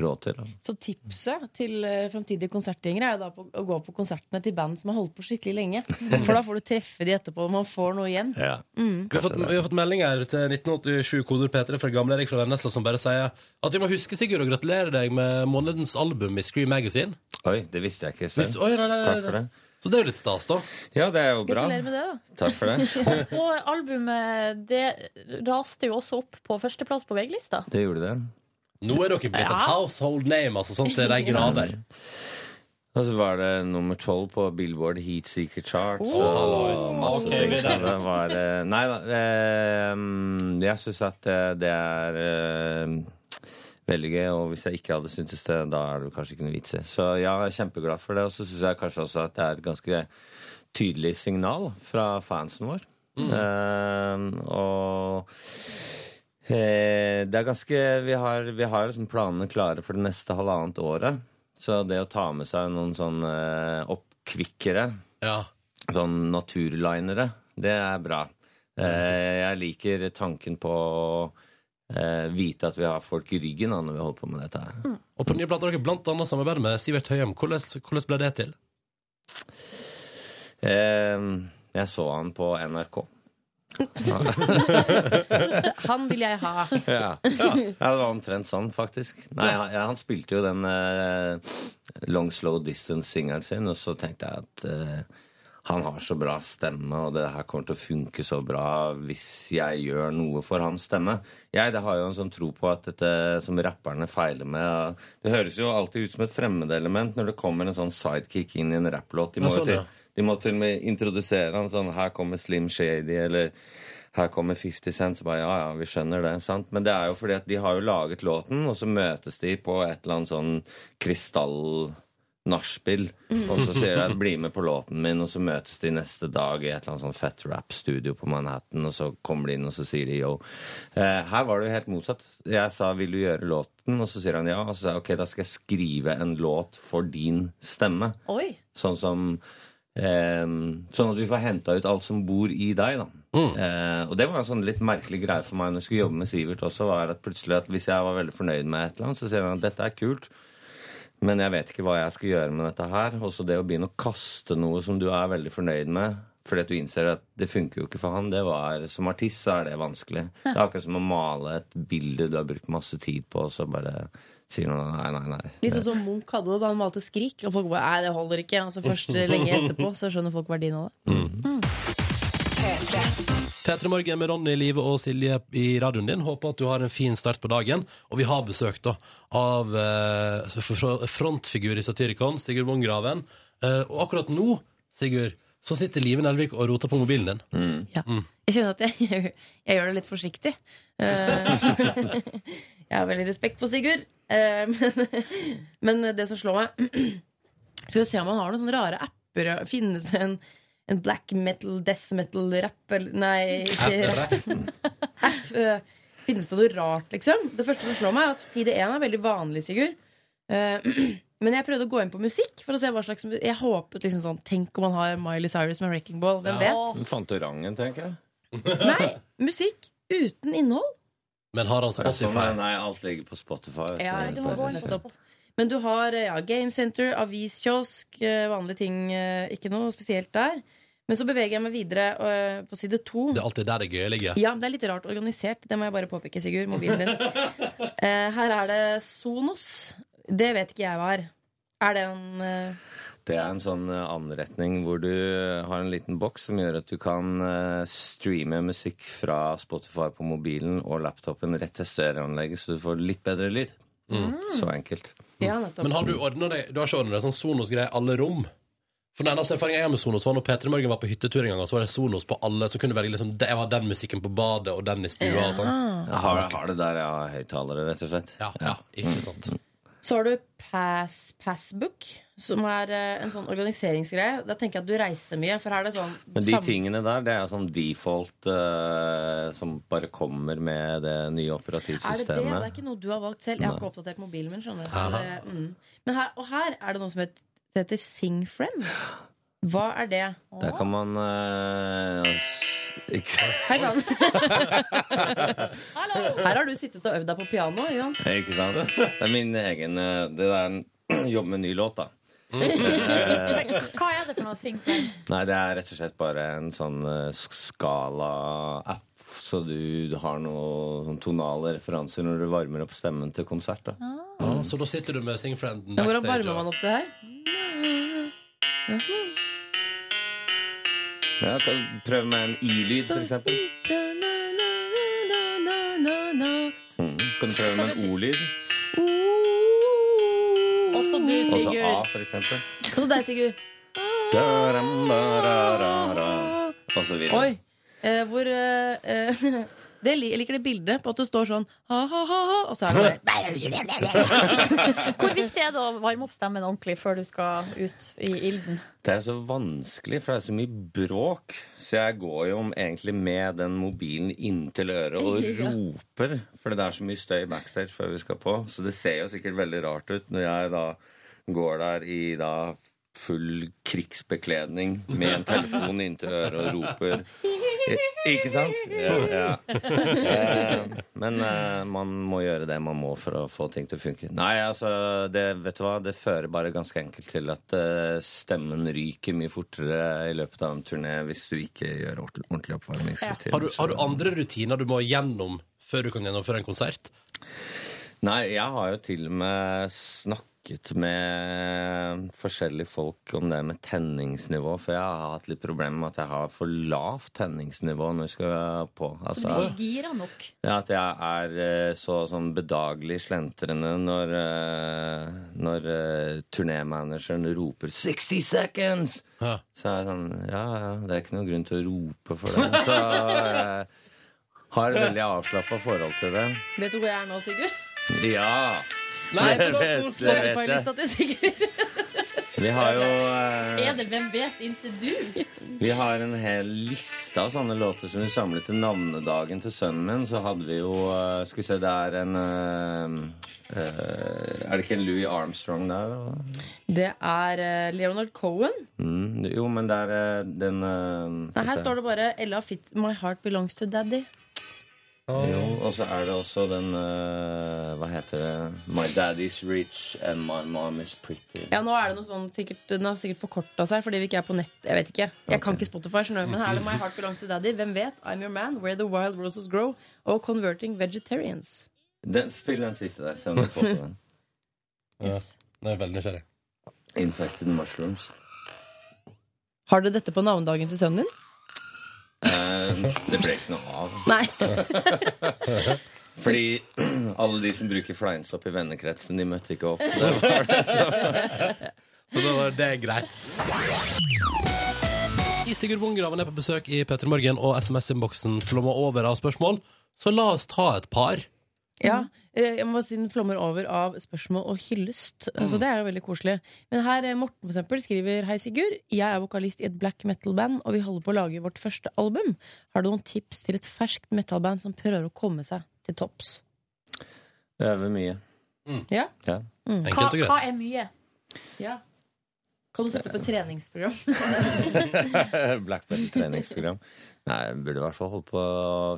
råd til. Da. Så tipset til uh, framtidige konsertgjengere er jo da på, å gå på konsertene til band som har holdt på skikkelig lenge. For da får du treffe de etterpå, og man får noe igjen. Ja. Vi har, fått, vi har fått meldinger til 1987 koder P3 fra gamle Erik fra Vennesla som bare sier at vi må huske Sigurd å gratulere deg med månedens album i Scream Magazine. Oi, det visste jeg ikke selv. Hvis, oi, nei, nei, nei, Takk for det. Så det er jo litt stas, da. Ja, det er jo bra. Gratulerer med det, da. Takk for det. Og albumet det raste jo også opp på førsteplass på VG-lista. Det gjorde det. Nå er dere blitt et household name, altså sånn til de grader. Og så var det nummer tolv på Billboard Heat Seeker Charts. Oh. og masse Ok, ting. Så det var eh, Nei da. eh, mm, Jeg syns at det, det er eh, veldig gøy, og hvis jeg ikke hadde syntes det, da er det kanskje ikke noe vits i. Så ja, jeg er kjempeglad for det, og så syns jeg kanskje også at det er et ganske tydelig signal fra fansen vår. Eh, og uh, det er ganske Vi har, vi har liksom planene klare for det neste halvannet året. Så det å ta med seg noen sånn eh, oppkvikkere, Ja. sånn naturlinere, det er bra. Uh, jeg liker tanken på vite at vi har folk i ryggen da, når vi holder på med dette her. Og på nye plater dere blant annet samarbeider med Sivert Høyem. Hvordan, hvordan ble det til? Eh, jeg så han på NRK. Han vil jeg ha. Ja. ja, det var omtrent sånn, faktisk. Nei, han, ja, han spilte jo den eh, Long Slow Distance-singelen sin, og så tenkte jeg at eh, han har så bra stemme, og det her kommer til å funke så bra hvis jeg gjør noe for hans stemme. Jeg det har jo en sånn tro på at dette som rapperne feiler med Det høres jo alltid ut som et fremmedelement når det kommer en sånn sidekick inn i en rapplåt. De må jo sånn, til, til og med introdusere han sånn Her kommer Slim Shady, eller her kommer 50 Cent. Så bare ja, ja, vi skjønner det. sant? Men det er jo fordi at de har jo laget låten, og så møtes de på et eller annet sånn krystall-nachspiel. Og så sier de 'bli med på låten min', og så møtes de neste dag i et eller annet sånn fett rap-studio på Manhattan, og så kommer de inn, og så sier de yo. Eh, her var det jo helt motsatt. Jeg sa 'vil du gjøre låten', og så sier han ja. Og så sa jeg ok, da skal jeg skrive en låt for din stemme. Oi. Sånn som eh, Sånn at vi får henta ut alt som bor i deg, da. Eh, og det var en sånn litt merkelig greie for meg når jeg skulle jobbe med Sivert også, var at plutselig at hvis jeg var veldig fornøyd med et eller annet, så sier han at dette er kult, men jeg vet ikke hva jeg skal gjøre med dette her. Også det å begynne å kaste noe som du er veldig fornøyd med, fordi at du innser at det funker jo ikke for han. Det var, Som artist så er det vanskelig. Det er akkurat som å male et bilde du har brukt masse tid på, og så bare sier noen nei, nei, nei. Litt sånn som Munch hadde det da han malte 'Skrik'. Og folk bare 'nei, det holder ikke'. Og så først lenge etterpå så skjønner folk verdien av det. P3 Morgen med Ronny, Live og Silje i radioen din. Håper at du har en fin start på dagen. Og vi har besøk da av eh, frontfigur i Satyricon, Sigurd Vongraven. Eh, og akkurat nå, Sigurd, så sitter Live Nelvik og roter på mobilen din. Ja. Jeg kjenner at jeg, jeg, gjør det litt forsiktig. Eh, jeg har veldig respekt for Sigurd. eh, men, men det som slår meg Skal vi se om han har noen sånne rare apper. Finnes en, en black metal, death metal, rap Nei, ikke rapp. App. eh, Finnes det noe rart, liksom? Det første som slår meg, er at side én er veldig vanlig, Sigurd. Eh, Men jeg prøvde å gå inn på musikk for å se hva slags Jeg håpet liksom sånn Tenk om man har Miley Cyrus med Wrecking Ball. Hvem vet? Fantorangen, tenker jeg. Nei, musikk uten innhold. Men har han Sånn, Spotify? nei, alt ligger på Spotify. Ja, det må gå inn på Nettopp. Men du har ja, Game Center, aviskiosk, vanlige ting. Ikke noe spesielt der. Men så beveger jeg meg videre eh, på side to. Det er alltid der det gøye ligger. Ja, det er litt rart organisert. Det må jeg bare påpeke, Sigurd. Mobilen din. uh, her er det Sonos. Det vet ikke jeg hva er. Er det en uh... Det er en sånn anretning hvor du har en liten boks som gjør at du kan streame musikk fra Spotify på mobilen og laptopen rett til stereoanlegget, så du får litt bedre lyd. Så enkelt. Ja. Men har du ordnet deg Du har ikke ordnet deg sånn Sonos-greie i alle rom? For den eneste erfaringen jeg har med Sonos, var når Peter Morgen var på hyttetur en gang, og så var det Sonos på alle, så kunne du velge liksom Jeg har den musikken på badet og den i stua og sånn. Jeg har, har det der, jeg har Høyttalere, rett og slett. Ja, ja, ikke sant. Så har du Pass, Passbook, som er eh, en sånn organiseringsgreie. Da tenker jeg at du reiser mye, for her er det sånn Men de tingene der, det er sånn default uh, som bare kommer med det nye operativsystemet. Er det det? Det er ikke noe du har valgt selv. Jeg har ikke oppdatert mobilen min. skjønner du mm. Men her, Og her er det noe som heter, det heter Singfriend. Hva er det? Der kan man uh, ikke, Hei sann! Her har du sittet og øvd deg på piano. Ikke sant? ikke sant? Det er min egen eh, Det er en jobb med ny låt, da. Hva er det for noe? Sing friend? Nei, det er rett og slett bare en sånn eh, skala-app. Så du har noen sånn tonale referanser når du varmer opp stemmen til konsert. da Ja, så da sitter du med Singfrienden Men hvordan varmer man opp det her? Ja, kan prøve med en i-lyd, for eksempel. Mm. Kan du prøve med en o-lyd? Også du, Sigurd. Også A, for eksempel. Også deg, Sigurd? Og så videre. Oi. Eh, hvor eh, eh, det, Jeg liker det bildet på at du står sånn ha-ha-ha, og så er det bare Hvor viktig er det å varme opp stemmen ordentlig før du skal ut i ilden? Det er så vanskelig, for det er så mye bråk. Så jeg går jo om egentlig med den mobilen inntil øret og roper. For det er så mye støy backstage før vi skal på. Så det ser jo sikkert veldig rart ut når jeg da går der i da full krigsbekledning med en telefon inntil øret og roper. Ikke sant? Ja, ja. Eh, Men eh, man må gjøre det man må for å få ting til å funke. Nei, altså, det, vet du hva? Det fører bare ganske enkelt til at eh, stemmen ryker mye fortere i løpet av en turné hvis du ikke gjør ordentlig, ordentlig oppvarmingsrutine. Har har du andre rutiner du må gjennom før du kan gjennomføre en konsert? Nei, jeg har jo til og med snakket med forskjellige folk om det med tenningsnivå, for jeg har hatt litt problemer med at jeg har for lavt tenningsnivå når jeg skal på. Så Altså, du er gira nok? ja, at jeg er eh, så sånn bedagelig slentrende når, eh, når eh, turnémanageren roper 60 seconds! Hæ? Så er jeg sånn Ja, ja, det er ikke noen grunn til å rope for det. Så jeg har et veldig avslappa forhold til det. Vet du hvor jeg er nå, Sigurd? Ja! Nei, på. Spotify-lista til. Vi har jo eh, Er det Hvem vet inntil du? Vi har en hel liste av sånne låter som vi samlet til navnedagen til sønnen min. Så hadde vi jo eh, Skal vi se, det er en eh, eh, Er det ikke en Louis Armstrong der? Det er eh, Leonard Cohen. Mm, jo, men det er eh, den Nei, her står det bare Ella Fitt My Heart Belongs to Daddy. Jo, og så er det også den uh, Hva heter det? My daddy's rich and my mom is pretty. Ja, nå er det noe sånn sikkert, Den har sikkert forkorta seg fordi vi ikke er på nett. Jeg vet ikke. Jeg kan ikke Spotify, skjønner du, men her er det My Heart Belongs to Daddy. Hvem vet? I'm Your Man, Where the Wild Roses Grow og Converting Vegetarians. Den, spill den siste der, se om du får på den. Ja. Nå er jeg veldig nysgjerrig. Infected mushrooms. Har du dette på navnedagen til sønnen din? Eh, det ble ikke noe av. Nei. Fordi alle de som bruker fleinsopp i vennekretsen, de møtte ikke opp. Det var det Så da var det greit. I Sigurd Bongraven er på besøk i P3 Morgen, og SMS-innboksen flommer over av spørsmål. Så la oss ta et par. Ja, jeg må bare si den flommer over av spørsmål og hyllest. Så det er jo veldig koselig. Men her, er Morten for eksempel, skriver Hei, Sigurd. Jeg er vokalist i et black metal-band, og vi holder på å lage vårt første album. Har du noen tips til et ferskt metal-band som prøver å komme seg til topps? Øve mye. Ja? Ja. Hva, Enkelt og hva greit. er mye? ja. Kan du sette opp et treningsprogram? Black Belt-treningsprogram. Nei, jeg burde i hvert fall holde på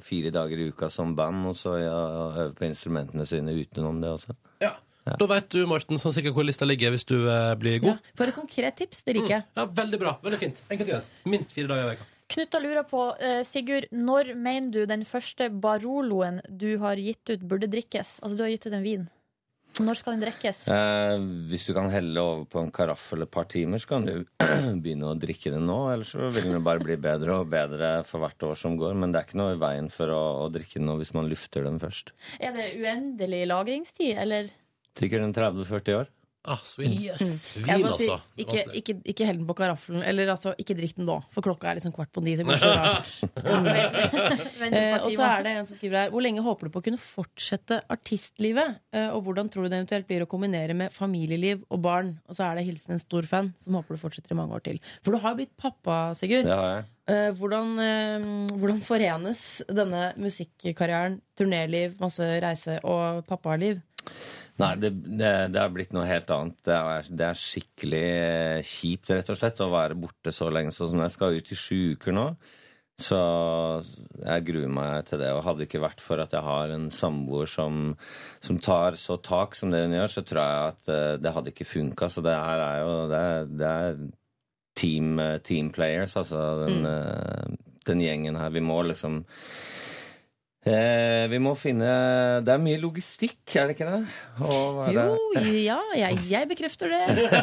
fire dager i uka som band, og så ja, øve på instrumentene sine utenom det også. Ja. Da vet du, Morten, sånn sikkert hvor lista ligger hvis du eh, blir Ja. god. For et konkret tips. Det liker jeg. Ja, Veldig bra. Veldig fint. Enkelt greit. Minst fire dager i veka. Knutta lurer på, eh, Sigurd, når mener du den første Baroloen du har gitt ut, burde drikkes? Altså, du har gitt ut en vin. Når skal den drikkes? Eh, hvis du kan helle over på en karaffel et par timer, så kan du begynne å drikke det nå. Ellers så vil den jo bare bli bedre og bedre for hvert år som går. Men det er ikke noe i veien for å, å drikke den nå hvis man lufter den først. Er det uendelig lagringstid, eller? Sikkert en 30-40 år. Ah, sweet. Jeg Vin, si, altså. ikke, ikke, ikke hell den på karaffelen. Eller altså, ikke drikk den nå, for klokka er liksom kvart på ni. Det går så rart. Eh, og så er det en som skriver her Hvor lenge håper du på å kunne fortsette artistlivet? Eh, og hvordan tror du det eventuelt blir å kombinere med familieliv og barn? Og så er det hilsen en stor fan som håper du fortsetter i mange år til. For du har jo blitt pappa, Sigurd. Det har jeg. Eh, hvordan, hvordan forenes denne musikkarrieren, turnéliv, masse reise og pappaliv? Nei, det, det, det har blitt noe helt annet. Det er, det er skikkelig eh, kjipt, rett og slett, å være borte så lenge. Sånn som jeg skal ut i sju uker nå. Så jeg gruer meg til det. Og hadde det ikke vært for at jeg har en samboer som, som tar så tak som det hun gjør, så tror jeg at eh, det hadde ikke funka. Så det her er jo Det er, det er team, eh, team players, altså den, mm. den gjengen her. Vi må liksom Eh, vi må finne Det er mye logistikk, er det ikke det? Være- Jo, ja, jeg, jeg bekrefter det.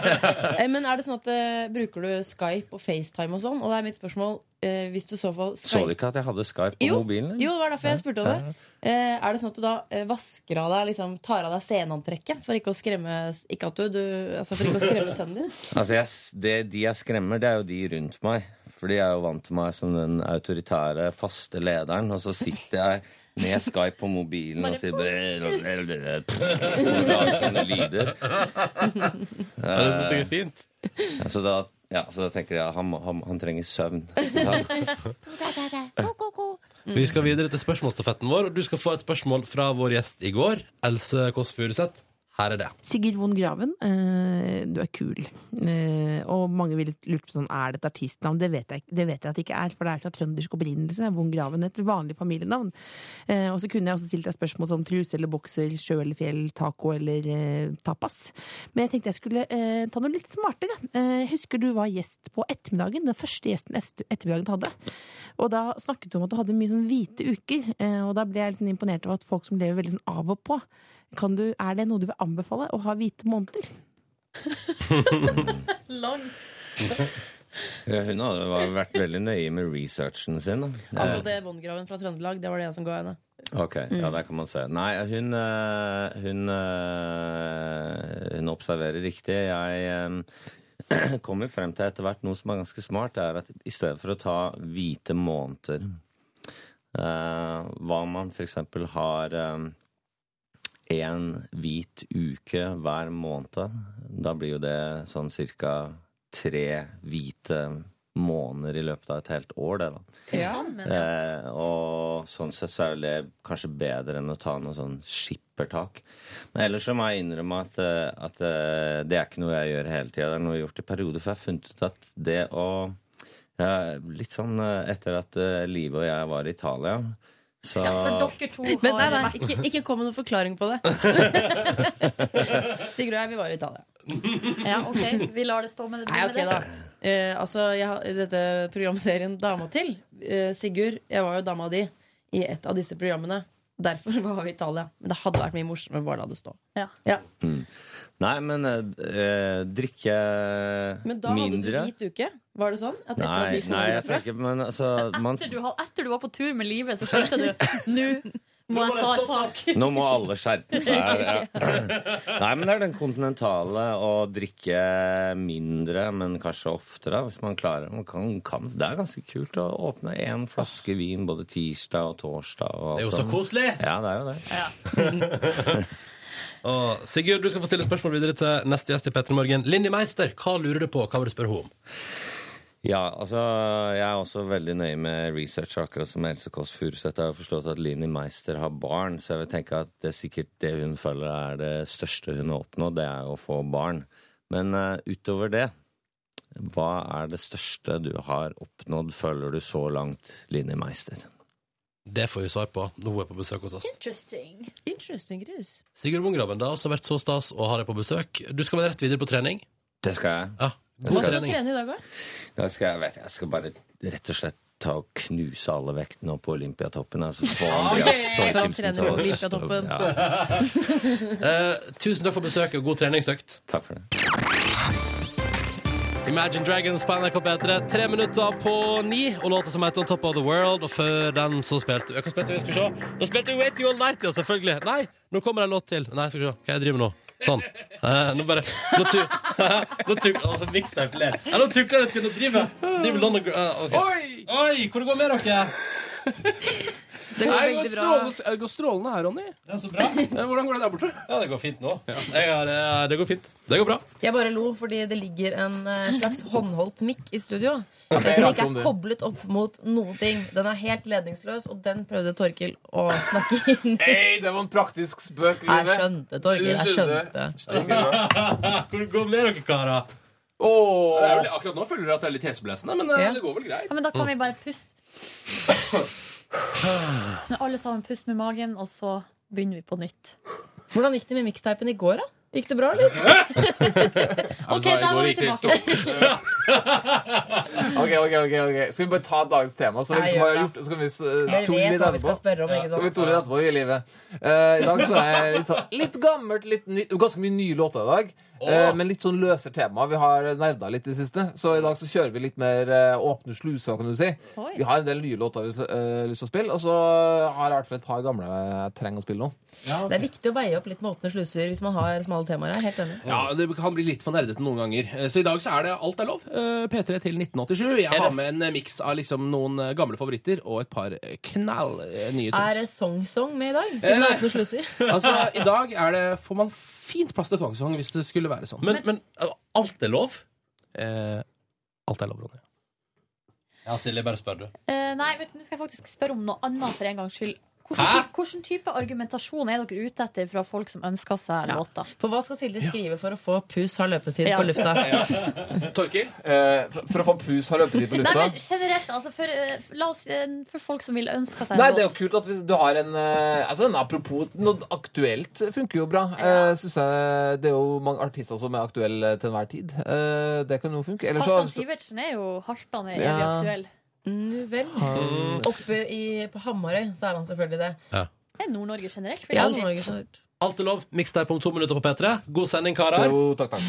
Eh, Men er det sånn at eh, bruker du Skype og FaceTime og sånn? Og det er mitt spørsmål, eh, hvis du så fall Så du ikke at jeg hadde Skype på Jo, mobilen? eller? Jo, det var derfor jeg spurte om det. Eh, er det sånn at du da eh, vasker av deg, liksom, tar av deg sceneantrekket for ikke å skremme Ikke at du, du altså for ikke å skremme sønnen din? Altså, jeg, det, De jeg skremmer, det er jo de rundt meg. For de er jo vant til meg som den autoritære, faste lederen. Og så sitter jeg med Skype på mobilen og sier og lager sånne lyder. Det er sikkert fint. Så da, ja, så da tenker jeg at han, han, han trenger søvn. Vi skal videre til spørsmålsstafetten vår, og du skal få et spørsmål fra vår gjest i går, Else Kåss Furuseth. Her er det. Sigurd Von Graven, eh, du er kul. Eh, og mange ville lurt på sånn, er det et artistnavn? Det vet, jeg, det vet jeg at det ikke er, for det er fra trøndersk opprinnelse. Von Graven, et vanlig familienavn. Eh, og så kunne jeg også stilt deg spørsmål som truse eller bokser, sjø eller fjell, taco eller eh, tapas. Men jeg tenkte jeg skulle eh, ta noe litt smartere. Eh, husker du var gjest på ettermiddagen, den første gjesten etter- ettermiddagen hadde. Og da snakket du om at du hadde mye sånn hvite uker, og da ble jeg litt imponert over at folk som lever veldig sånn av og på. Kan du, er det noe du vil anbefale? Å ha hvite måneder? Lang. Ja, Hun hadde vært veldig nøye med researchen sin. det Vongraven fra Trøndelag, det var det jeg som ga henne. Ok, ja, der kan man se. Nei, hun eh, Hun, eh, hun observerer riktig. Jeg eh, kommer frem til etter hvert noe som er ganske smart. Det er at i stedet for å ta hvite måneder eh, Hva om man f.eks. har én hvit uke hver måned? Da blir jo det sånn cirka tre hvite måneder i løpet av et helt år, det, da. Ja. Eh, og sånn sett så er det kanskje bedre enn å ta noe sånn skippertak. Men ellers så må jeg innrømme at, eh, at eh, det er ikke noe jeg gjør hele tida. Det er noe jeg har gjort i perioder, for jeg har funnet ut at det å ja, Litt sånn eh, etter at Live og jeg var i Italia, så Ja, for dere to har Men nei, nei, ikke, ikke kom med noen forklaring på det. Sigurd og jeg, vi var i Italia. Ja, ok, vi lar det stå med det. Nei, ok da. Eh, altså, jeg, har- dette programserien Dama til eh, Sigurd, jeg var jo dama di i et av disse programmene. Derfor var vi i Italia. Men det hadde vært mye morsommere bare la det stå. Ja. Nei, men eh, drikke Men da hadde du hvit uke. Var det sånn? At etter Nei, vi nei, jeg tenker Men altså man, Etter du, etter du var på tur med livet, så skjønte du Nå Må jeg ta et tak? Nå må alle skjerpe seg. Ja. Nei, men det er den kontinentale å drikke mindre, men kanskje oftere, hvis man klarer man kan, kan. Det er ganske kult å åpne én flaske vin både tirsdag og torsdag. Og Det er jo så koselig! Ja, det er jo det. Og Sigurd, du skal få stille spørsmål videre til neste gjest i Petter Morgen. Linni Meister, hva lurer du på? Hva vil du spørre henne om? Ja, altså, jeg er også veldig nøye med research, akkurat som Else Kåss Furuseth. Jeg har forstått at Linni Meister har barn, så jeg vil tenke at det er sikkert det hun føler er det største hun har oppnådd, det er å få barn. Men uh, utover det, hva er det største du har oppnådd, føler du så langt, Linni Meister? Det får vi svar på når hun er på besøk hos oss. Interesting. Interesting gris. Sigurd Wungraven, det har også vært så stas å ha deg på besøk. Du skal vel rett videre på trening? Det skal jeg. Ja, Hva god skal du trene i dag, da? Da skal jeg, vet jeg, skal bare rett og slett ta og knuse alle vektene opp på Olympiatoppen. Altså, Olympiatoppen. Ja, uh, tusen takk for besøket og god treningsøkt. takk for det. Imagine Dragons på NRK P3. Tre minutter på ni, og låta som heter On Top of the World. Og før den så spilte vi Hva spilte vi? Skal vi se. Nå spilte vi Wait You All Night, ja, selvfølgelig. Nei, nå kommer det en låt til. Nei, skal vi se. Hva jeg driver med nå? Sånn. Eh, nå bare Nå tu... Nå tu... Altså, mixtape ler. Ja, nå tukler jeg til å drive Driver London Gr- eh, Oi! Oi! Hvor det går med dere? Det går Nei, veldig går bra. strålende, det går strålende her, Ronny. Det er så bra. Eh, Hvordan går det der borte? Ja, det går fint nå. Har, eh, det går fint. Det går bra. Jeg bare lo fordi det ligger en eh, slags håndholdt mikk i studio. Som ikke er koblet opp mot noen ting. Den er helt ledningsløs, og den prøvde Torkil å snakke inn i. Hei, det var en praktisk spøk. Jeg skjønte, Torkil. Jeg skjønte. Hvordan går det med dere, karer? Åh. Det er vel, akkurat nå føler jeg at det er litt heseblesende, men Ja. det går vel greit. Ja, men da kan vi bare puste. Når alle sammen pust med magen, og så begynner vi på nytt. Hvordan gikk det med miksteipen i går, da? Gikk det bra, eller? Ok, Altså, der var vi tilbake. Ok, ok, ok, ok Skal vi bare ta dagens tema, så, Ja, liksom har gjort, så kan vi uh, Dere litt etterpå. Skal vi tulle litt etterpå i livet. Uh, I dag så er jeg litt, sånn, litt gammelt, litt ny, Ganske mye nye låter i dag. eh, men litt sånn løser tema. Vi har nerda litt i det siste. Så i dag så kjører vi litt mer eh, åpne sluser, kan du si. Oi. Vi har en del nye låter vi har lyst til å spille, og så har jeg i hvert fall et par gamle jeg trenger å spille nå. Det er viktig å veie opp litt med åpne sluser hvis man har smale temaer. Jeg er helt enig. Ja, Det kan bli litt for nerdete noen ganger. Så i dag så er det Alt er lov. Eh, P3 til 1987. Jeg har med en eh, miks av liksom noen eh, gamle favoritter og et par knall nye tunes. Er det Thong Song med i dag? Siden det er ikke åpne slusser Altså, I dag er det, får man fint plass til tvangsang hvis det skulle være sånn. Men, men uh, alt er lov? Eh, alt er lov, Ronny. Ja, Silje, bare spør, du. Eh, nei, vet du, nå skal jeg faktisk spørre om noe annet for en gangs skyld. Hvordan, type, hvordan type argumentasjon er dere ute etter fra folk som ønsker seg låter? For hva skal Silje skrive for å få pus har løpetid Ja. på lufta? Torkil, eh, for, å få pus har løpetid på Nei, lufta men generelt, altså for, eh, la oss, eh, for folk som vil ønske seg Nei, en det er jo kult at hvis du har en eh, Altså, Apropos noe aktuelt funker jo bra. Eh, synes jeg Det er jo mange artister som er aktuelle til enhver tid. Eh, det kan jo funke. Ellers Halvdan Sivertsen er jo haltende evig Ja. aktuell. Nu vel. Oppe i, på Hamarøy så er han selvfølgelig det. Ja. er Nord-Norge generelt. vil Ja, jeg si. Norge generelt. Alt er lov. Mixtape om to minutter på P3. God sending, karer. Jo, takk, takk.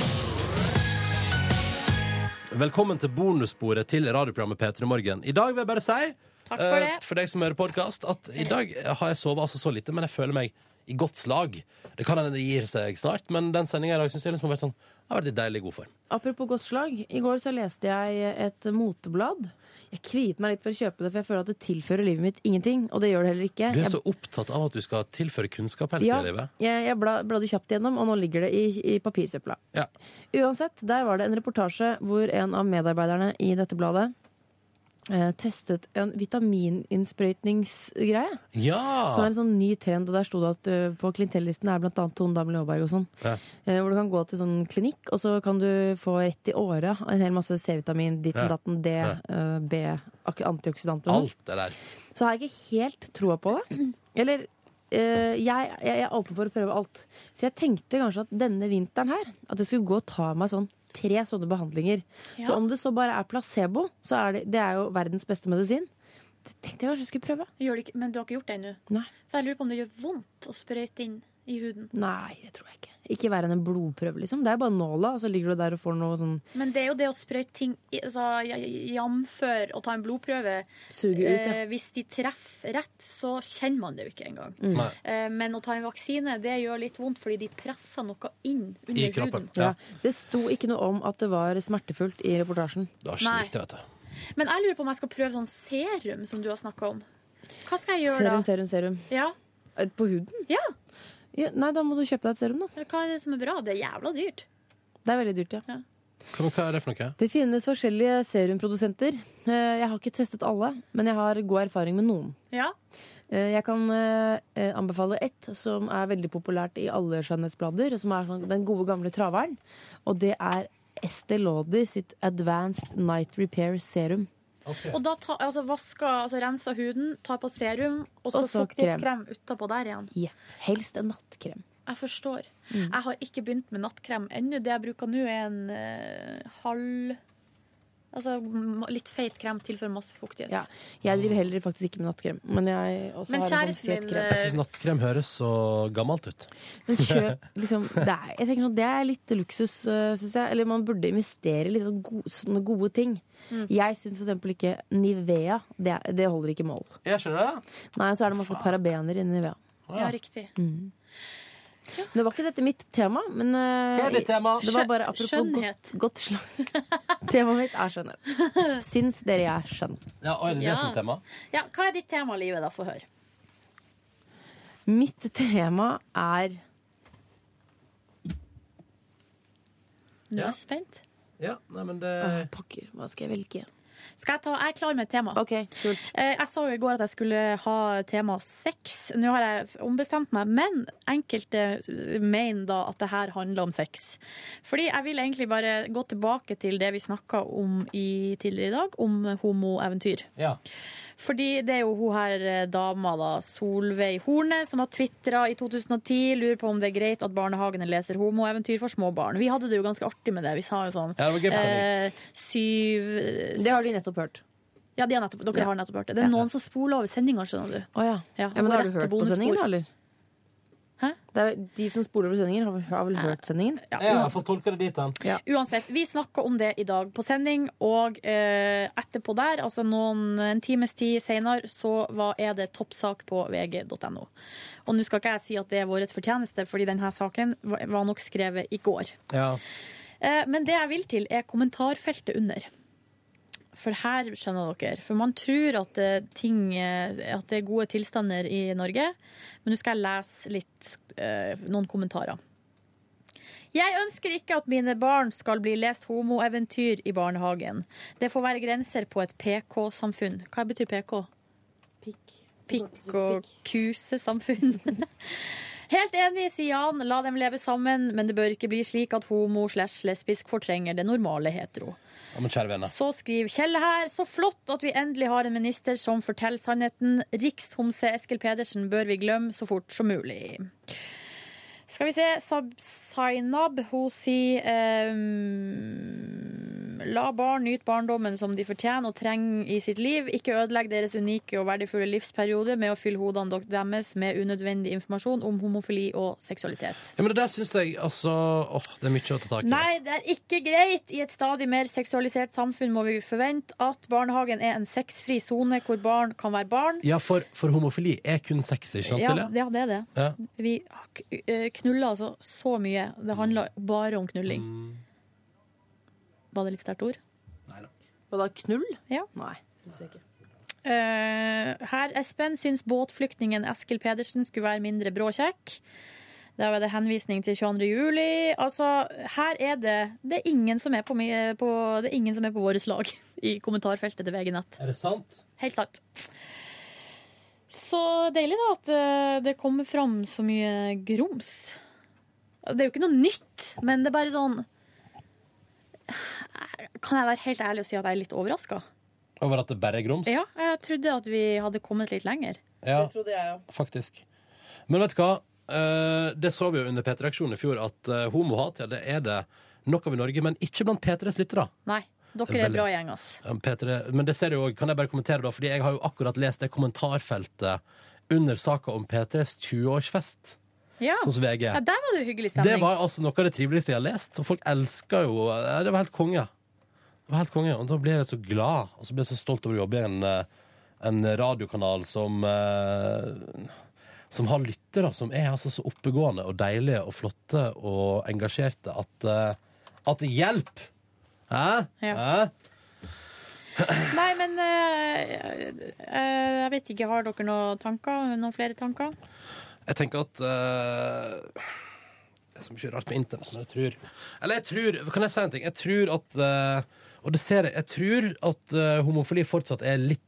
Velkommen til bonussporet til radioprogrammet P3 Morgen. I dag vil jeg bare si, Takk for eh, det. for deg som hører podkast, at i dag har jeg sovet altså så lite, men jeg føler meg i godt slag. Det kan hende det gir seg snart, men den sendinga i dag synes jeg liksom har vært sånn har vært i deilig god form. Apropos godt slag. I går så leste jeg et moteblad. Jeg kviet meg litt for å kjøpe det, for jeg føler at det tilfører livet mitt ingenting. Og det gjør det heller ikke. Du er Jeg- så opptatt av at du skal tilføre kunnskap hele Ja, tiden i livet. jeg, jeg bla, bladde kjapt gjennom, og nå ligger det i, i papirsøpla. Ja. Uansett, der var det en reportasje hvor en av medarbeiderne i dette bladet testet en vitamininnsprøytningsgreie. Ja! Som er en sånn ny trend, og der sto det at eh, på klientellisten er annet Tone Damli Aaberg og sånn. Ja. Eh, hvor du kan gå til sånn klinikk, og så kan du få rett i året en hel masse C-vitamin, ditten, Ja. datten, D, Ja. eh, B, antioksidanter og sånn. Alt det der. Så har jeg ikke helt troa på det. Eller eh, jeg, jeg er åpen for å prøve alt. Så jeg tenkte kanskje at denne vinteren her At jeg skulle gå og ta meg sånn tre sånne behandlinger. Så om det så bare er placebo, så er det, det er jo verdens beste medisin. Det tenkte jeg kanskje jeg skulle prøve. Men du har ikke gjort det ennå? For jeg lurer på om det gjør vondt å sprøyte inn i huden. Nei, det tror jeg ikke. Ikke verre enn en blodprøve, liksom. Det er bare nåla, og så ligger du der og får noe sånn Men det er jo det å sprøyte ting altså, Jamfør å ta en blodprøve. Suge ut, ja. Eh, hvis de treffer rett, så kjenner man det jo ikke engang. Mm. Eh, men å ta en vaksine det gjør litt vondt, fordi de presser noe inn under I kroppen. huden. Ja. Det sto ikke noe om at det var smertefullt i reportasjen. Det var Nei. vet du. Men jeg lurer på om jeg skal prøve sånn serum som du har snakka om. Hva skal jeg gjøre Serum, da? serum, serum. serum. Ja. Eh, På huden? ja. Ja, nei, da må du kjøpe deg et serum, da. Men hva er det som er bra? Det er jævla dyrt. Det er veldig dyrt, ja. Hva, hva er det for noe? Det finnes forskjellige serumprodusenter. Eh, Jeg har ikke testet alle, men jeg har god erfaring med noen. Ja. Eh, Jeg kan eh, anbefale ett som er veldig populært i alle skjønnhetsblader, som er sånn, den gode gamle traveren. Og det er Estée Lauder sitt Advanced Night Repair Serum. Og da ta, altså, vasker, altså renser huden, tar på serum, og så Og så fuktighetskrem utapå der igjen. Ja, helst en nattkrem. Jeg forstår. Mm. Jeg har ikke begynt med nattkrem ennå. Det jeg bruker nå, er en uh, halv Altså litt feit krem tilfører masse fuktighet. Ja, jeg driver heller faktisk ikke med nattkrem. Men jeg også Men har en sånn kjæresten fet krem. Jeg syns nattkrem høres så gammelt ut. Men kjøp liksom det er, Jeg tenker sånn, det er litt luksus, uh, syns jeg. Eller man burde investere i litt sånn gode, sånne gode ting. Mm. Jeg syns eksempel ikke Nivea. Det, det holder ikke mål. Jeg skjønner det. Nei, så er det masse parabener inni Nivea. Ja, riktig. Mm. Det var ikke dette mitt tema, men uh, Hva er ditt tema? Det var bare apropos Skjønnhet. godt, godt slag. Temaet mitt er skjønnhet. Syns dere jeg er skjønn? Ja, og er det det som er tema? Ja, hva er ditt tema, Livet? da? Få høre. Mitt tema er Nå er Ja. jeg spent. Ja, nei, men det Åh, Pokker, hva skal jeg velge? Skal jeg, ta, jeg er klar med et tema. OK, kult. Eh, Jeg sa jo i går at jeg skulle ha tema sex. Nå har jeg ombestemt meg, men enkelte mener da at det her handler om sex. Fordi jeg vil egentlig bare gå tilbake til det vi snakka om i, tidligere i dag, om homoeventyr. Ja. Fordi det er jo hun her eh, dama, da, Solveig Horne, som har tvitra i 2010, lurer på om det er greit at barnehagene leser homoeventyr for små barn. Vi hadde det jo ganske artig med det. Vi sa jo sånn Ja, det eh, syv Det har de nettopp hørt. Ja, de har nettopp, dere Ja. har nettopp hørt det. Det er noen som spoler over sendinga, skjønner du. Oh, ja. Ja, ja, men har du hørt på sendingen, da, eller? Er, de som spoler over sendingen, har, har vel hørt sendingen? Ja, Jeg får tolke det dit, han. Uansett, vi snakka om det i dag på sending, og eh, etterpå der, altså noen, en times tid seinere, så var, er det toppsak på vg.no. Og nå skal ikke jeg si at det er vår fortjeneste, fordi denne saken var var nok skrevet i går. Ja. Eh, men det jeg vil til, er kommentarfeltet under. For her skjønner dere. For man tror at det, ting, eh, at det er gode tilstander i Norge. Men nå skal jeg lese litt, eh, noen kommentarer. Jeg ønsker ikke at mine barn skal bli lest homoeventyr i barnehagen. Det får være grenser på et PK-samfunn. Hva betyr PK? Pikk og kusesamfunn. Helt enig, sier Jan. La dem leve sammen, men det bør ikke bli slik at homo slash lesbisk fortrenger det normale hetero. Så skriver Kjelle her. Så flott at vi endelig har en minister som forteller sannheten. Rikshomse Eskil Pedersen bør vi glemme så fort som mulig. Skal vi se. Sab Zainab, hun sier ehm, La barn nyte barndommen som de fortjener og trenger i sitt liv. Ikke ødelegg deres unike og verdifulle livsperiode med å fylle hodene deres med unødvendig informasjon om homofili og seksualitet. Ja, men det der syns jeg altså åh, Det er mye å ta tak i. Nei, det er ikke greit. I et stadig mer seksualisert samfunn må vi forvente at barnehagen er en sexfri sone hvor barn kan være barn. Ja, for, for homofili er kun sex, ikke sant, Ja, Silje? ja, det er det. Ja. Vi eh, knuller altså så mye. Det handler bare om knulling. Mm. Var det litt sterkt ord? Nei da, knull? Ja. Nei, syns jeg ikke. Uh, her Espen syns båtflyktningen Eskil Pedersen skulle være mindre bråkjekk. Da var det henvisning til 22. juli. Altså, her er det Det er ingen som er på, på, det er ingen som er på vårt lag i kommentarfeltet til VG Nett. Er det sant? Helt sant. Så deilig, da, at eh, det kommer fram så mye grums. Det er jo ikke noe nytt, men det er bare sånn Kan jeg være helt ærlig og si at jeg er litt overraska? Over at det bare er grums? Ja, jeg trodde at vi hadde kommet litt lenger. Ja, det trodde jeg òg. faktisk. Men vet du hva? Eh, det så vi jo under P3-aksjonen i fjor, at eh, homohat ja, det er det nok av i Norge, men ikke blant P3s lyttere. Nei, dere er bra gjeng, ass. Petre, men det ser du jo, kan jeg bare kommentere da, fordi jeg har jo akkurat lest det kommentarfeltet under saka om P3s 20-årsfest. Ja. hos VG. ja, der var det hyggelig stemning. Det var altså noe av det triveligste jeg har lest, og folk elska jo Det var helt konge. Det var helt konge, Og da blir jeg så glad, og så blir jeg så stolt over å jobbe i en, eh, en radiokanal som eh, som har lyttere som er altså så oppegående og deilige og flotte og engasjerte at, eh, at det hjelper. Hæ? Ja. Hæ? Nei, men eh, eh, jeg vet ikke. Har dere noen tanker? Noen flere tanker? Jeg tenker at uh, Det er så mye rart med internett, men jeg tror Eller jeg tror Kan jeg si en ting? Jeg tror at uh, Og det ser jeg. Jeg tror at uh, homofili fortsatt er litt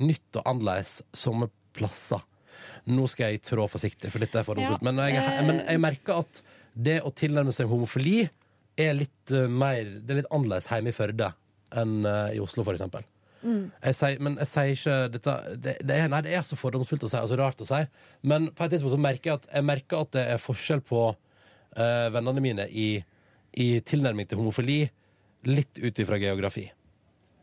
nytt og annerledes somme plasser. Nå skal jeg trå forsiktig, for dette er fordomsfullt. Ja, Men, jeg, men jeg merker at det å tilnærme seg homofili er litt mer Det er litt annerledes hjemme i Førde enn i Oslo, for eksempel. Jeg sier, men jeg sier ikke dette det, det, er, Nei, det er så fordomsfullt å si, og så rart å si. Men på et tidspunkt så merker jeg at, jeg merker at det er forskjell på uh, vennene mine i, i tilnærming til homofili, litt ut ifra geografi.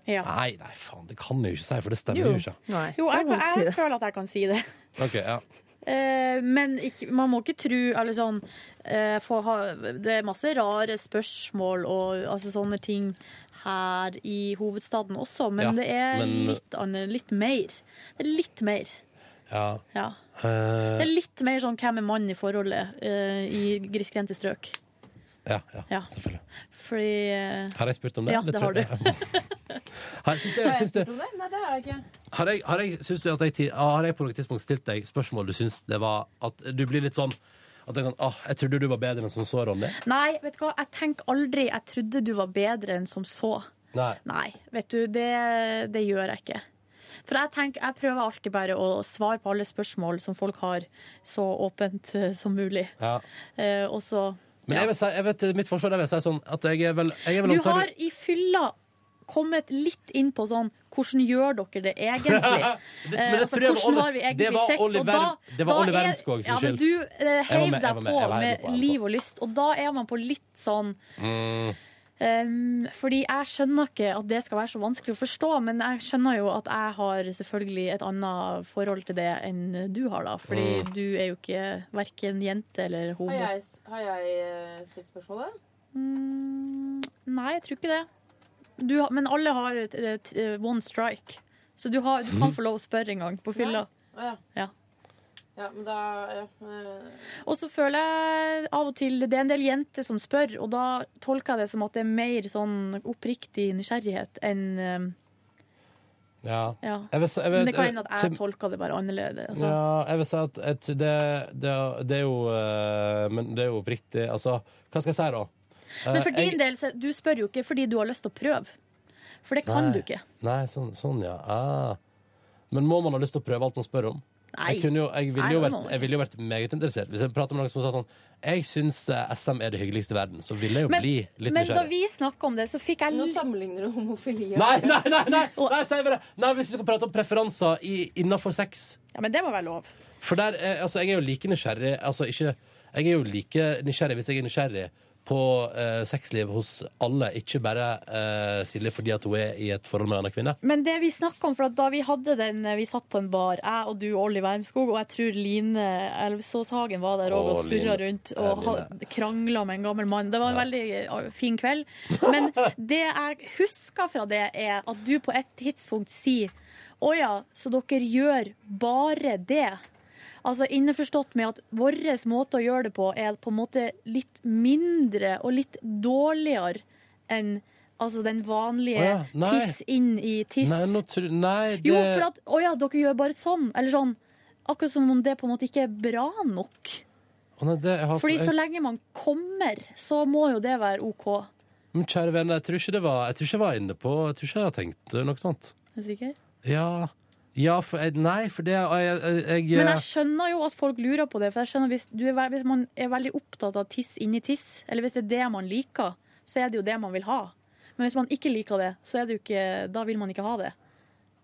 Ja. Nei, nei, faen, det kan jeg jo ikke si, for det stemmer jo, ikke. Nei, Jo, jeg, jeg, jeg føler at jeg kan si det. Okay, ja. Eh, men ikke, man må ikke tro Eller sånn eh, ha, Det er masse rare spørsmål og altså, sånne ting her i hovedstaden også, men Ja, det er men- litt annet, litt mer. Det er litt mer. ja. Ja. Eh, Det er litt mer sånn hvem er mann i forholdet uh, i grisgrendte strøk. ja, ja, Ja. selvfølgelig. Fordi uh... Har jeg spurt om det? Ja, det det har du. Har, syns du, Nei, det har jeg ikke. har jeg, har jeg, syns du at jeg, har jeg på noe tidspunkt stilt deg spørsmål du syns det var At du blir litt sånn at jeg, kan, ah, jeg trodde du var bedre enn som så, Ronny. Nei, vet du hva, jeg tenker aldri jeg trodde du var bedre enn som så. Nei. Nei, vet du, det, det gjør jeg ikke. For jeg, tenker, jeg prøver alltid bare å svare på alle spørsmål som folk har, så åpent eh, som mulig. Ja. Eh, og så Men jeg vil si, jeg vet, mitt forsvar jeg vil si sånn at jeg er vel, jeg er vel Du har i fylla kommet litt inn på sånn Hvordan gjør dere det egentlig? Det- Eh, det altså, hvordan har vi egentlig sex? Oliver- da- det var Olli Wermskog er- sin ja, men skyld. Du eh, heiv med- deg med- på med på, liv og lyst, og da er man på litt sånn Mm. Um, fordi jeg skjønner ikke at det skal være så vanskelig å forstå, men jeg skjønner jo at jeg har selvfølgelig et annet forhold til det enn du har, da. Fordi Mm. du er jo ikke verken jente eller homo. Har jeg, har jeg eh, stilt spørsmålet? Mm, nei, jeg tror ikke det. Du, men alle har et, et, et one strike. Så du, har, du kan få lov å spørre en gang på fylla. Ja. Ja. Ja, men da ja, eh, Og så føler jeg av og til Det er en del jenter som spør, og da tolker jeg det som at det er mer sånn oppriktig nysgjerrighet enn um, Ja. Ja. Jeg vil, jeg vil, Men det kan hende at jeg tolker det bare annerledes. Altså. Ja, jeg vil si at et, det, det, det er jo eh, Men det er jo oppriktig Altså, hva skal jeg si, da? Men Eh, for din del, du spør jo ikke fordi du har lyst til å prøve. For det kan Nei. du ikke. Nei, sånn, sånn ja. Ah. Men må man ha lyst til å prøve alt man spør om? Nei. Jeg, kunne jo, jeg, ville jo vært, jeg ville jo vært meget interessert. Hvis jeg prater med noen som sa sånn Jeg syns eh, SM er det hyggeligste i verden, så ville jeg jo Men, bli litt men da vi snakka om det, så fikk jeg Nå sammenligner du homofili og Nei, nei, nei! nei, nei, si bare. nei Hvis vi skal prate om preferanser i, innenfor sex Ja, men det må være lov. For der, er- altså, jeg er jo like nysgjerrig Altså ikke Jeg er jo like nysgjerrig hvis jeg er nysgjerrig på eh, sexliv hos alle, ikke bare eh, Silje fordi at hun er i et forhold med en annen kvinne. Men det vi snakker om, for at da vi hadde den Vi satt på en bar, jeg og du, Olli Wermskog, og jeg tror Line Elvsåshagen var der òg og surra rundt og Ja, krangla med en gammel mann. Det var en veldig eh, fin kveld. Men det jeg husker fra det, er at du på et tidspunkt sier å ja, så dere gjør bare det. Altså Innforstått med at vår måte å gjøre det på er på en måte litt mindre og litt dårligere enn altså den vanlige oh ja, tiss inn i tiss. Nei, tror nei det, Jo, for at Å ja, dere gjør bare sånn. Eller sånn. Akkurat som om det på en måte ikke er bra nok. Oh nei, det har, Fordi så lenge man kommer, så må jo det være OK. Men Kjære venner, jeg tror ikke det var Jeg tror ikke jeg var inne på Jeg tror ikke jeg har tenkt noe sånt. Er du sikker? Ja, ja for jeg, Nei, for det jeg, jeg, Men jeg skjønner jo at folk lurer på det. For jeg skjønner hvis, du er, hvis man er veldig opptatt av tiss inni tiss, eller hvis det er det man liker, så er det jo det man vil ha. Men hvis man ikke liker det, så er det jo ikke, da vil man ikke ha det.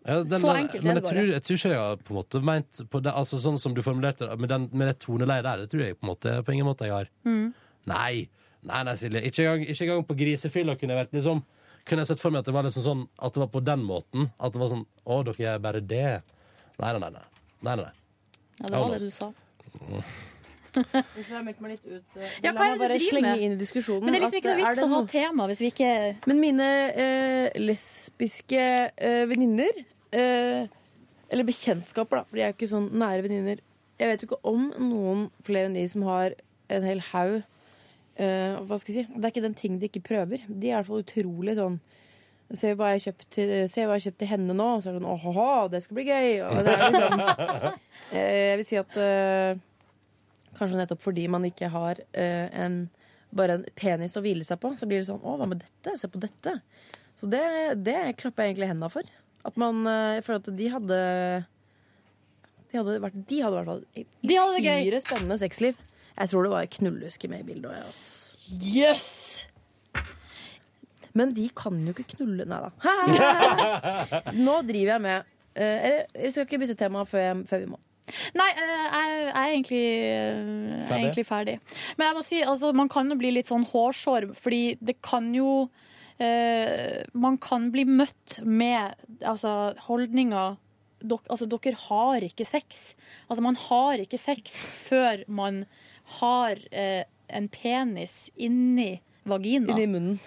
Ja, den, Så enkelt er men det jeg bare. tror, jeg tror ikke jeg har på en måte ment på det, altså Sånn som du formulerte det, med, den, med det toneleiet der, det tror jeg på en måte på ingen måte jeg har. Mm. Nei, nei, nei, Silje. Ikke engang, ikke engang på grisefylla kunne jeg vært liksom Kunne jeg sett for meg at det var liksom sånn At det var på den måten. At det var sånn Å, dere er bare det. Nei, nei, nei. nei. nei, nei. Ja, det var det du sa. Unnskyld, jeg har meg litt ut. eh, Ja, hva er det du driver slenge med? inn i diskusjonen. Men det er liksom ikke noe er vits å ha tema hvis vi ikke Men mine eh, lesbiske eh, venninner eh, Eller bekjentskaper, da, for de er jo ikke sånn nære venninner. Jeg vet jo ikke om noen flere enn de som har en hel haug eh, Hva skal jeg si? Det er ikke den ting de ikke prøver. De er i hvert fall utrolig sånn Se hva jeg har til, kjøpt til henne nå. Og så er det sånn åhå, det skal bli gøy. Det liksom, uh, jeg vil si at uh, Kanskje nettopp fordi man ikke har en, bare en penis å hvile seg på, så blir det sånn Å, hva med dette? Se på dette. Så det, det klapper jeg egentlig hendene for. At man Jeg føler at de hadde De hadde vært De hadde De uhyre spennende sexliv. Jeg tror det var knullehuske med i bildet òg, ass. Yes! Men de kan jo ikke knulle Nei da. Nå driver jeg med eh, Eller vi skal ikke bytte tema før, jeg, før vi må. Nei, eh, jeg, er egentlig, eh, jeg er Ferdig? egentlig ferdig. Men jeg må si, altså, man kan jo bli litt sånn hårsår, fordi det kan jo eh, Man kan bli møtt med altså, holdninger dok, altså, Dere har ikke sex. Altså, man har ikke sex før man har eh, en penis inni vagina. Inni munnen.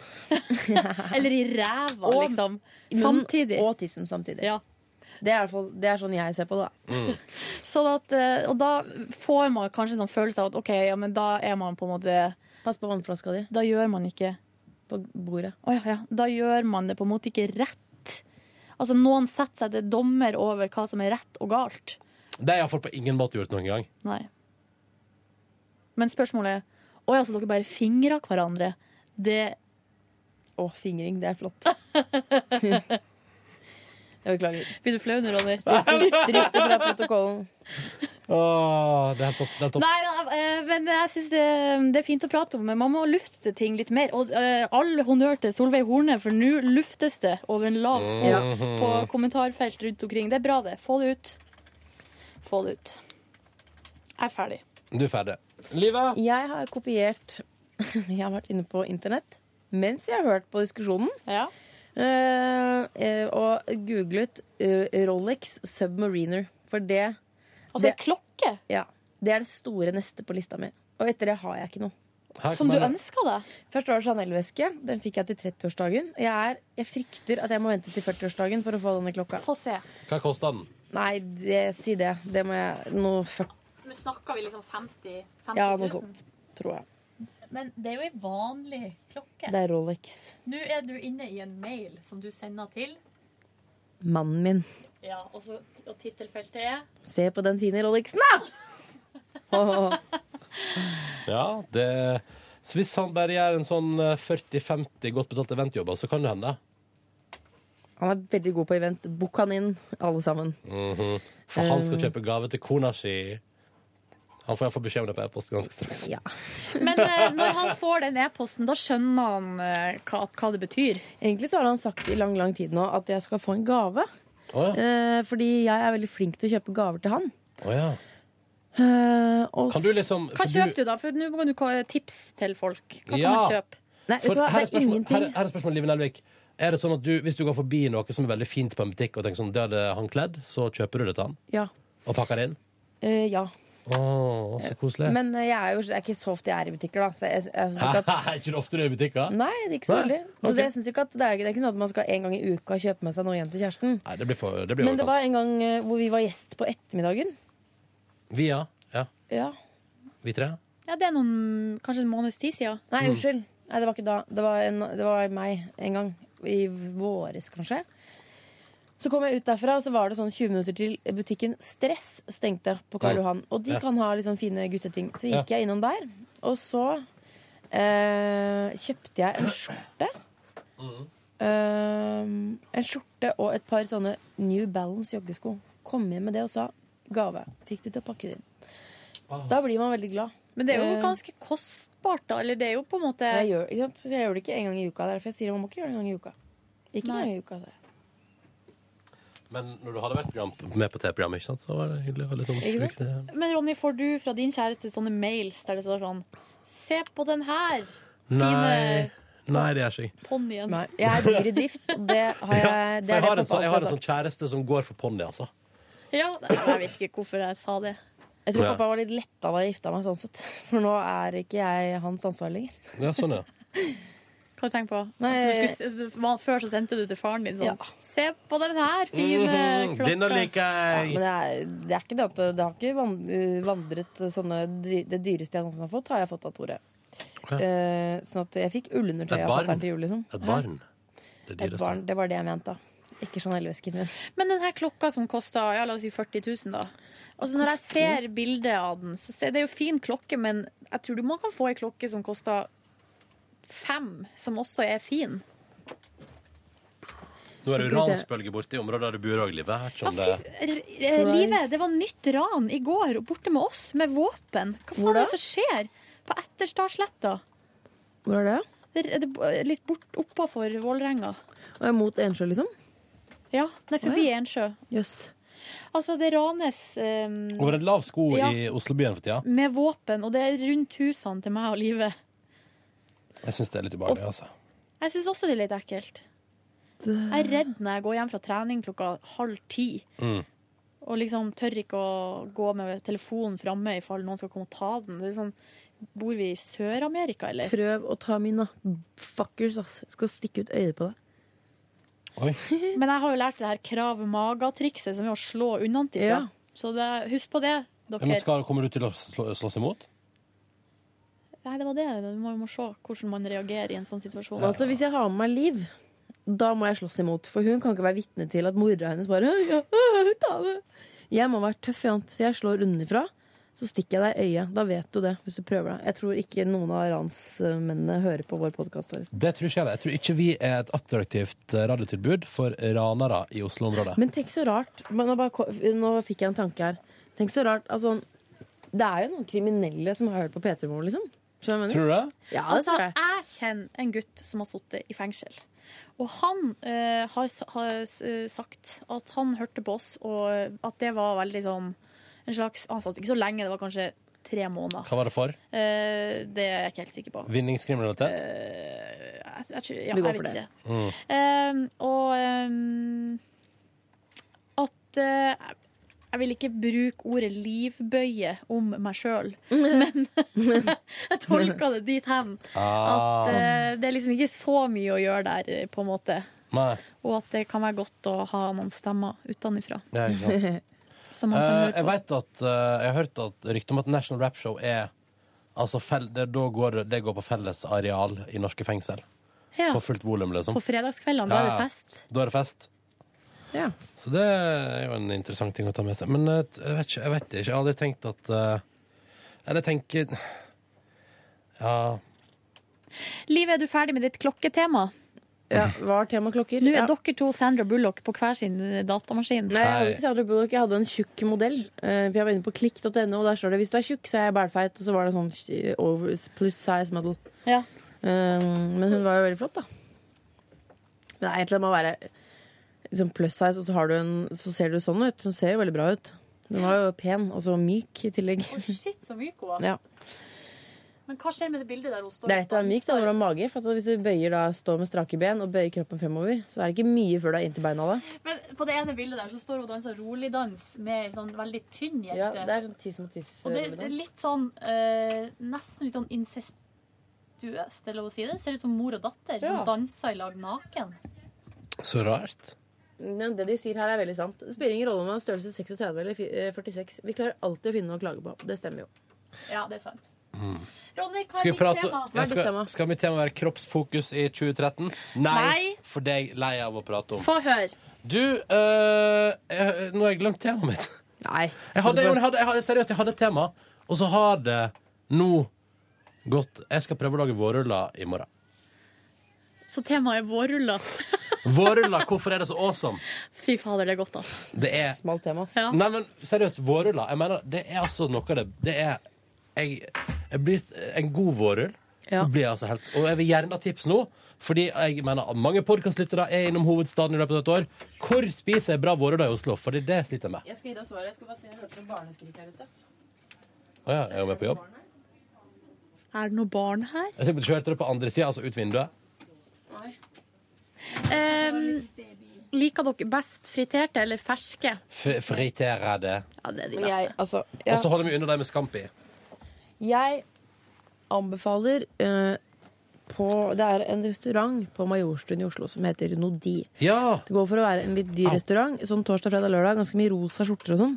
Eller i ræva, Og liksom. munnen Samtidig. Og tissen samtidig. Ja. Det, er fall, det er sånn jeg ser på det. da. Sånn at, eh, og da får man kanskje en sånn følelse av at OK, ja, men da er man på en måte Pass på vannflaska di. Da gjør man ikke På bordet. Oh, ja, ja. Da gjør man det på en måte ikke rett. Altså Noen setter seg til dommer over hva som er rett og galt. Det har jeg iallfall på ingen måte gjort noen gang. Nei. Men spørsmålet er Å ja, så dere bare fingra hverandre? Det Å, fingring. Det er flott. jeg beklager. Blir du flau nå, Ronny? Stryk det fra protokollen. Åh, det er topp. Det er topp. Nei, eh, men jeg syns det, det er fint å prate om. Men man må lufte ting litt mer. Og eh, all honnør til Solveig Horne, for nå luftes det over en lav sko Ja. på kommentarfelt rundt omkring. Det er bra, det. Få det ut. Få det ut. Jeg er ferdig. Du er ferdig. Livet? Jeg har kopiert Jeg har vært inne på internett mens jeg har hørt på diskusjonen. Ja. eh, eh, og googlet eh, Rolex Submariner. For det Altså det, klokke ja, det er det store neste på lista mi. Og etter det har jeg ikke noe. Her som du ønska deg. Først var det Chanel-veske. Den fikk jeg til 30-årsdagen. Jeg, er- jeg frykter at jeg må vente til 40-årsdagen for å få denne klokka. Få se. Hva koster den? Nei, det, si det. Det må jeg Noe 40 Men snakker vi liksom 50 50 Ja, 000? noe sånt. Tror jeg. Men det er jo ei vanlig klokke. Det er Rolex. Nå er du inne i en mail som du sender til. Mannen min. Ja, og, så, og tittelfeltet er Se på den fine Rolexen, da! Ja, det Så hvis han bare gjør en sånn eh, 40-50 godt betalte eventjobber, så kan det hende. Han er veldig god på event. Book han inn, alle sammen. Mhm. For han skal Eh. kjøpe gave til kona si. Han får iallfall beskjed om det på e-post ganske straks. Men eh, når han får den e-posten, da skjønner han eh, hva, hva det betyr. Egentlig så har han sagt i lang lang tid nå at jeg skal få en gave. Oh, ja. Eh, fordi jeg er veldig flink til å kjøpe gaver til han. Oh, ja. Eh, og Kan du liksom Hva kjøper du, da? For nå må du ha tips til folk. Hva kan man kjøpe? Nei, vet du hva, her er det er spørsmål, ingenting. her, er- her er spørsmålet, Live Nelvik. Er det sånn at du, Hvis du går forbi noe som er veldig fint på en butikk, og tenker sånn, det hadde han kledd, så kjøper du det til han? Ja. Og pakker det inn? Eh, ja. Å, så koselig. Men eh, jeg er jo jeg er ikke så ofte jeg er i butikker, da. Så jeg, jeg, synes ikke at Er ikke det ofte du er i butikker? Nei, det er ikke så veldig. Så det, jeg synes ikke at det, er, det er ikke sånn at man skal en gang i uka kjøpe med seg noe igjen til kjæresten. Nei, det blir for det blir Men det var en gang eh, hvor vi var gjest på ettermiddagen. Vi, ja. ja. Ja. Vi tre. Ja, det er noen, kanskje en måneds tid siden. Nei, Mm. unnskyld. Nei, det var ikke da. Det var, en, det var meg en gang. I våres, kanskje. Så kom jeg ut derfra, og så var det sånn 20 minutter til butikken Stress stengte på Karl. Johan. Og de Ja. kan ha litt sånn fine gutteting. Så gikk Ja. jeg innom der, og så eh, kjøpte jeg en skjorte. Mm. Eh, en skjorte og et par sånne New Balance joggesko. Kom hjem med det og sa gave. Fikk de til å pakke det inn. Så da blir man veldig glad. Men det er jo Eh, ganske kostbart, da. Eller det er jo på en måte jeg gjør, jeg gjør det ikke en gang i uka. Derfor jeg sier man må ikke gjøre det en gang i uka. Ikke en gang i uka. sier jeg. Men når du hadde vært program, med på TV-programmet, ikke sant, så var det hyggelig å liksom bruke det. Men Ronny, får du fra din kjæreste sånne mails der det står sånn Se på den her Nei, nei, det gjør ikke jeg. ponnien. Nei, jeg er dyr i drift. Det har jeg, Ja, det er jeg det har en, så, sånn, jeg har en sånn kjæreste som går for ponni, altså. Ja, jeg vet ikke hvorfor jeg sa det. Jeg tror Ja. pappa var litt letta da jeg gifta meg, sånn sett. For nå er ikke jeg hans ansvar lenger. Ja, sånn, ja. Hva du tenker på? Altså, du skulle, du- før så sendte du til faren din sånn Se på den her fine Mhm, klokka. denne liker Ja, det er, det er ikke det at det, har ikke vandret sånne Det dyreste jeg noensinne har fått, har jeg fått av Tore. Ja. Eh, sånn at jeg fikk ullundertøy av fatter'n til jul, liksom. Et barn. Det Et barn, Det var det jeg mente. Ikke Chanel-vesken min. Men den her klokka som kosta ja, la oss si 40 000, da. Altså Når jeg ser bildet av den, så ser det er jo fin klokke, men jeg tror du man kan få ei klokke som koster fem, som også er fin. Nå er det ransbølge borte i området der du bor òg, Live. Jeg Ja, det eh, Live, det var nytt ran i går borte med oss, med våpen. Hva faen er det som skjer? På Etterstadsletta. Hvor er det? Det er det litt bort oppafor Vålerenga. Er mot Ensjø, liksom? Ja, nei, forbi Ensjø. Jøss. Altså, det ranes um, Over en lav sko Ja. i Oslobyen for tida. med våpen, og det er rundt husene til meg og Live. Jeg syns det er litt ubehagelig, altså. Jeg syns også det er litt ekkelt. Jeg er redd når jeg går hjem fra trening klokka halv ti. Mm. Og liksom tør ikke å gå med telefonen framme i fall noen skal komme og ta den. Det er sånn, Bor vi i Sør-Amerika, eller? Prøv å ta min, da. Fuckers, ass. Jeg skal stikke ut øyet på deg. Oi. Men jeg har jo lært det her krav maga-trikset, som er å slå unnanfra. Ja. Så det, husk på det, dere. Men skal, kommer du til å slå, slåss imot? Nei, det var det. Vi må, må se hvordan man reagerer i en sånn situasjon. Altså, Hvis jeg har med meg Liv, da må jeg slåss imot. For hun kan ikke være vitne til at mora hennes bare ja, ta det. Jeg må være tøff, Jant. Så jeg slår unnifra. Så stikker jeg deg i øyet. Da vet du det, hvis du prøver det. Jeg tror ikke noen av ransmennene hører på vår podkast. Det tror ikke jeg. Jeg tror ikke vi er et attraktivt eh, radiotilbud for ranere i Oslo-området. Men tenk så rart. Nå, bare, nå fikk jeg en tanke her. Tenk så rart. Altså, det er jo noen kriminelle som har hørt på P3 Morgen, liksom. Jeg? Tror du det? Ja, det Altså, tror jeg. jeg kjenner en gutt som har sittet i fengsel. Og han eh, har, har eh, sagt at han hørte på oss, og at det var veldig sånn en slags Han satt ikke så lenge, det var kanskje tre måneder. Hva var det for? Eh, det er jeg ikke helt sikker på. Vinningskriminalitet? Eh, jeg, jeg, tror- ja, Vi går jeg for vet det. ikke. Mm. Eh, og eh, at eh, Jeg vil ikke bruke ordet livbøye om meg sjøl, men jeg tolka det dit hen. At uh, det er liksom ikke så mye å gjøre der, eh, på en måte. Nei. Og at det kan være godt å ha noen stemmer utenfra. Som man kan høre på. jeg vet at eh, Jeg har hørt at ryktet om at National Rap Show er Altså, fel, det, da går, det- går på felles areal i norske fengsel. Ja. På fullt volum, liksom. På fredagskveldene, da er det fest. Da er det fest. Ja. Så det er jo en interessant ting å ta med seg. Men eh, jeg vet ikke. Jeg vet ikke. Jeg hadde tenkt at eh, Eller jeg tenker Ja. Liv, er du ferdig med ditt klokketema? Ja, Hva var tema klokker? Nå er Ja. dere to Sandra Bullock på hver sin eh, datamaskin. Nei, jeg hadde ikke Sandra Bullock, jeg hadde en tjukk modell. Vi var inne på klikk.no, og der står det hvis du er tjukk, så er jeg bælfeit. Og så var det sånn pluss size model. Ja. Men hun var jo veldig flott, da. Men det er egentlig må være liksom pluss size, og så, har du en, så ser du sånn ut. Hun ser jo veldig bra ut. Hun var jo pen, og så myk i tillegg. Oh, shit, så myk hun var. Ja. Men hva skjer med det bildet der hun står Det er lett å være myk da, når du har mage. For hvis du bøyer da, står med strake ben og bøyer kroppen fremover, så er det ikke mye før du er inntil beina. da. Men på det ene bildet der så står hun og danser rolig dans med sånn veldig tynn jente. Ja, det er sånn tiss mot tiss. Og det er litt sånn øh, Nesten litt sånn incestuøst, er det lov å si det? Ser ut som mor og datter Ja. som danser i lag naken. Så rart. Det de sier her, er veldig sant. Det spiller ingen rolle om man har størrelse 36 eller eh, 46. Vi klarer alltid å finne noe å klage på. Det stemmer jo. Ja, det er sant. Ronny, hva er ditt tema? Skal, skal mitt tema være kroppsfokus i 2013? Nei, Nei. for det er jeg lei av å prate om. Få høre. Du, øh, jeg, nå har jeg glemt temaet mitt. Nei. Jeg hadde, jeg hadde, jeg hadde, seriøst, jeg hadde et tema, og så har det nå gått Jeg skal prøve å lage vårruller i morgen. Så temaet er vårruller. Vårruller, hvorfor er det så awesome? Fy fader, det er godt, altså. Det er Smalt tema. Ja. Nei, men seriøst, vårruller. Jeg mener, det er altså noe av det Det er jeg, jeg blir, En god vårrull Ja. blir jeg altså helt Og jeg vil gjerne ha tips nå, fordi jeg mener mange podkastlyttere er innom hovedstaden i løpet av et år. Hvor spiser jeg bra vårruller i Oslo? Fordi det sliter jeg med. Jeg skal gi deg svaret. Jeg skal bare si jeg hørte noen barneskrik her ute. Å ja, er jeg med på jobb? Er det noe barn her? Jeg hørte det på andre sida, altså ut vinduet. Ehm, liker dere best friterte eller ferske? F- Fritere det. Ja, det er de beste. jeg, altså, Og ja, så holder vi unna dem med scampi. jeg anbefaler uh, på Det er en restaurant på Majorstuen i Oslo som heter Nodi. Ja! Det går for å være en litt dyr Au. restaurant. Sånn torsdag, fredag, lørdag. Ganske mye rosa skjorter og sånn.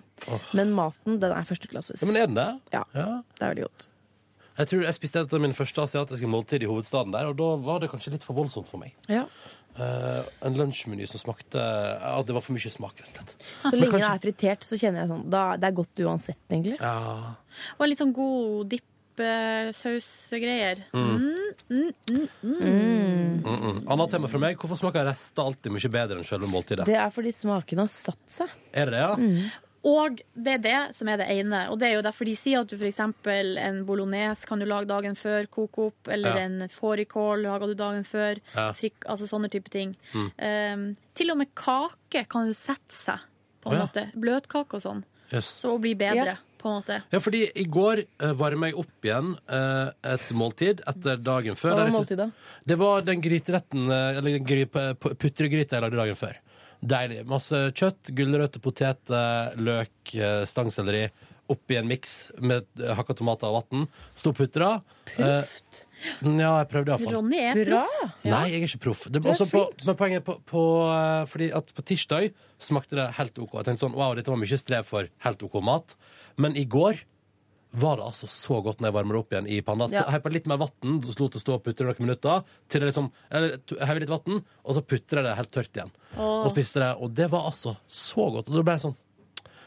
Men maten, den er førsteklasses. ja men er den det? Ja. ja. Det er veldig godt. Jeg tror jeg spiste et av mine første asiatiske måltid i hovedstaden der, og da var det kanskje litt for voldsomt for meg. Ja. Uh, en lunsjmeny som smakte At det var for mye smak, rett og slett. Så lenge det er fritert, så kjenner jeg sånn da, Det er godt uansett, egentlig. Ja. Og litt sånn god dippsausgreier. Mm -mm. Annet tema for meg. Hvorfor smaker rester alltid mye bedre enn selve måltidet? Det er fordi smaken har satt seg. Er det det, ja? Og det er det som er det ene. Og det er jo derfor de sier at du f.eks. en bolognese kan du lage dagen før, koke opp, eller Ja. en fårikål lager du dagen før. Ja. Frik, altså sånne type ting. Mm. Um, til og med kake kan jo sette seg, på en oh, ja. måte. Bløtkake og sånn. Yes. Så bli bedre, Ja. på en måte. Ja, fordi i går uh, varma jeg opp igjen eh, et måltid etter dagen før. Hva var måltidet? Det var den gryteretten, eh, eller den gry, putregryta jeg lagde dagen før. Deilig. Masse kjøtt, gulrøtter, poteter, løk, eh, stangselleri. Oppi en miks med eh, hakka tomater og vann. Sto putra. Proft. ja, jeg prøvde iallfall. Ronny er Bra! proff. Nei, jeg er ikke proff. Det, Du er også på, men poenget er på, på, eh, fordi at på tirsdag smakte det helt OK. Jeg tenkte sånn, wow, dette var mye strev for helt OK mat. Men i går var det altså så godt når jeg varmer det opp igjen i panna. Ja. Ja. litt mer vann, lot det stå og putre noen minutter, til det liksom, eller hever litt vann, og så putrer jeg det helt tørt igjen. Åh. Og spiste det, og det var altså så godt. Og da ble jeg sånn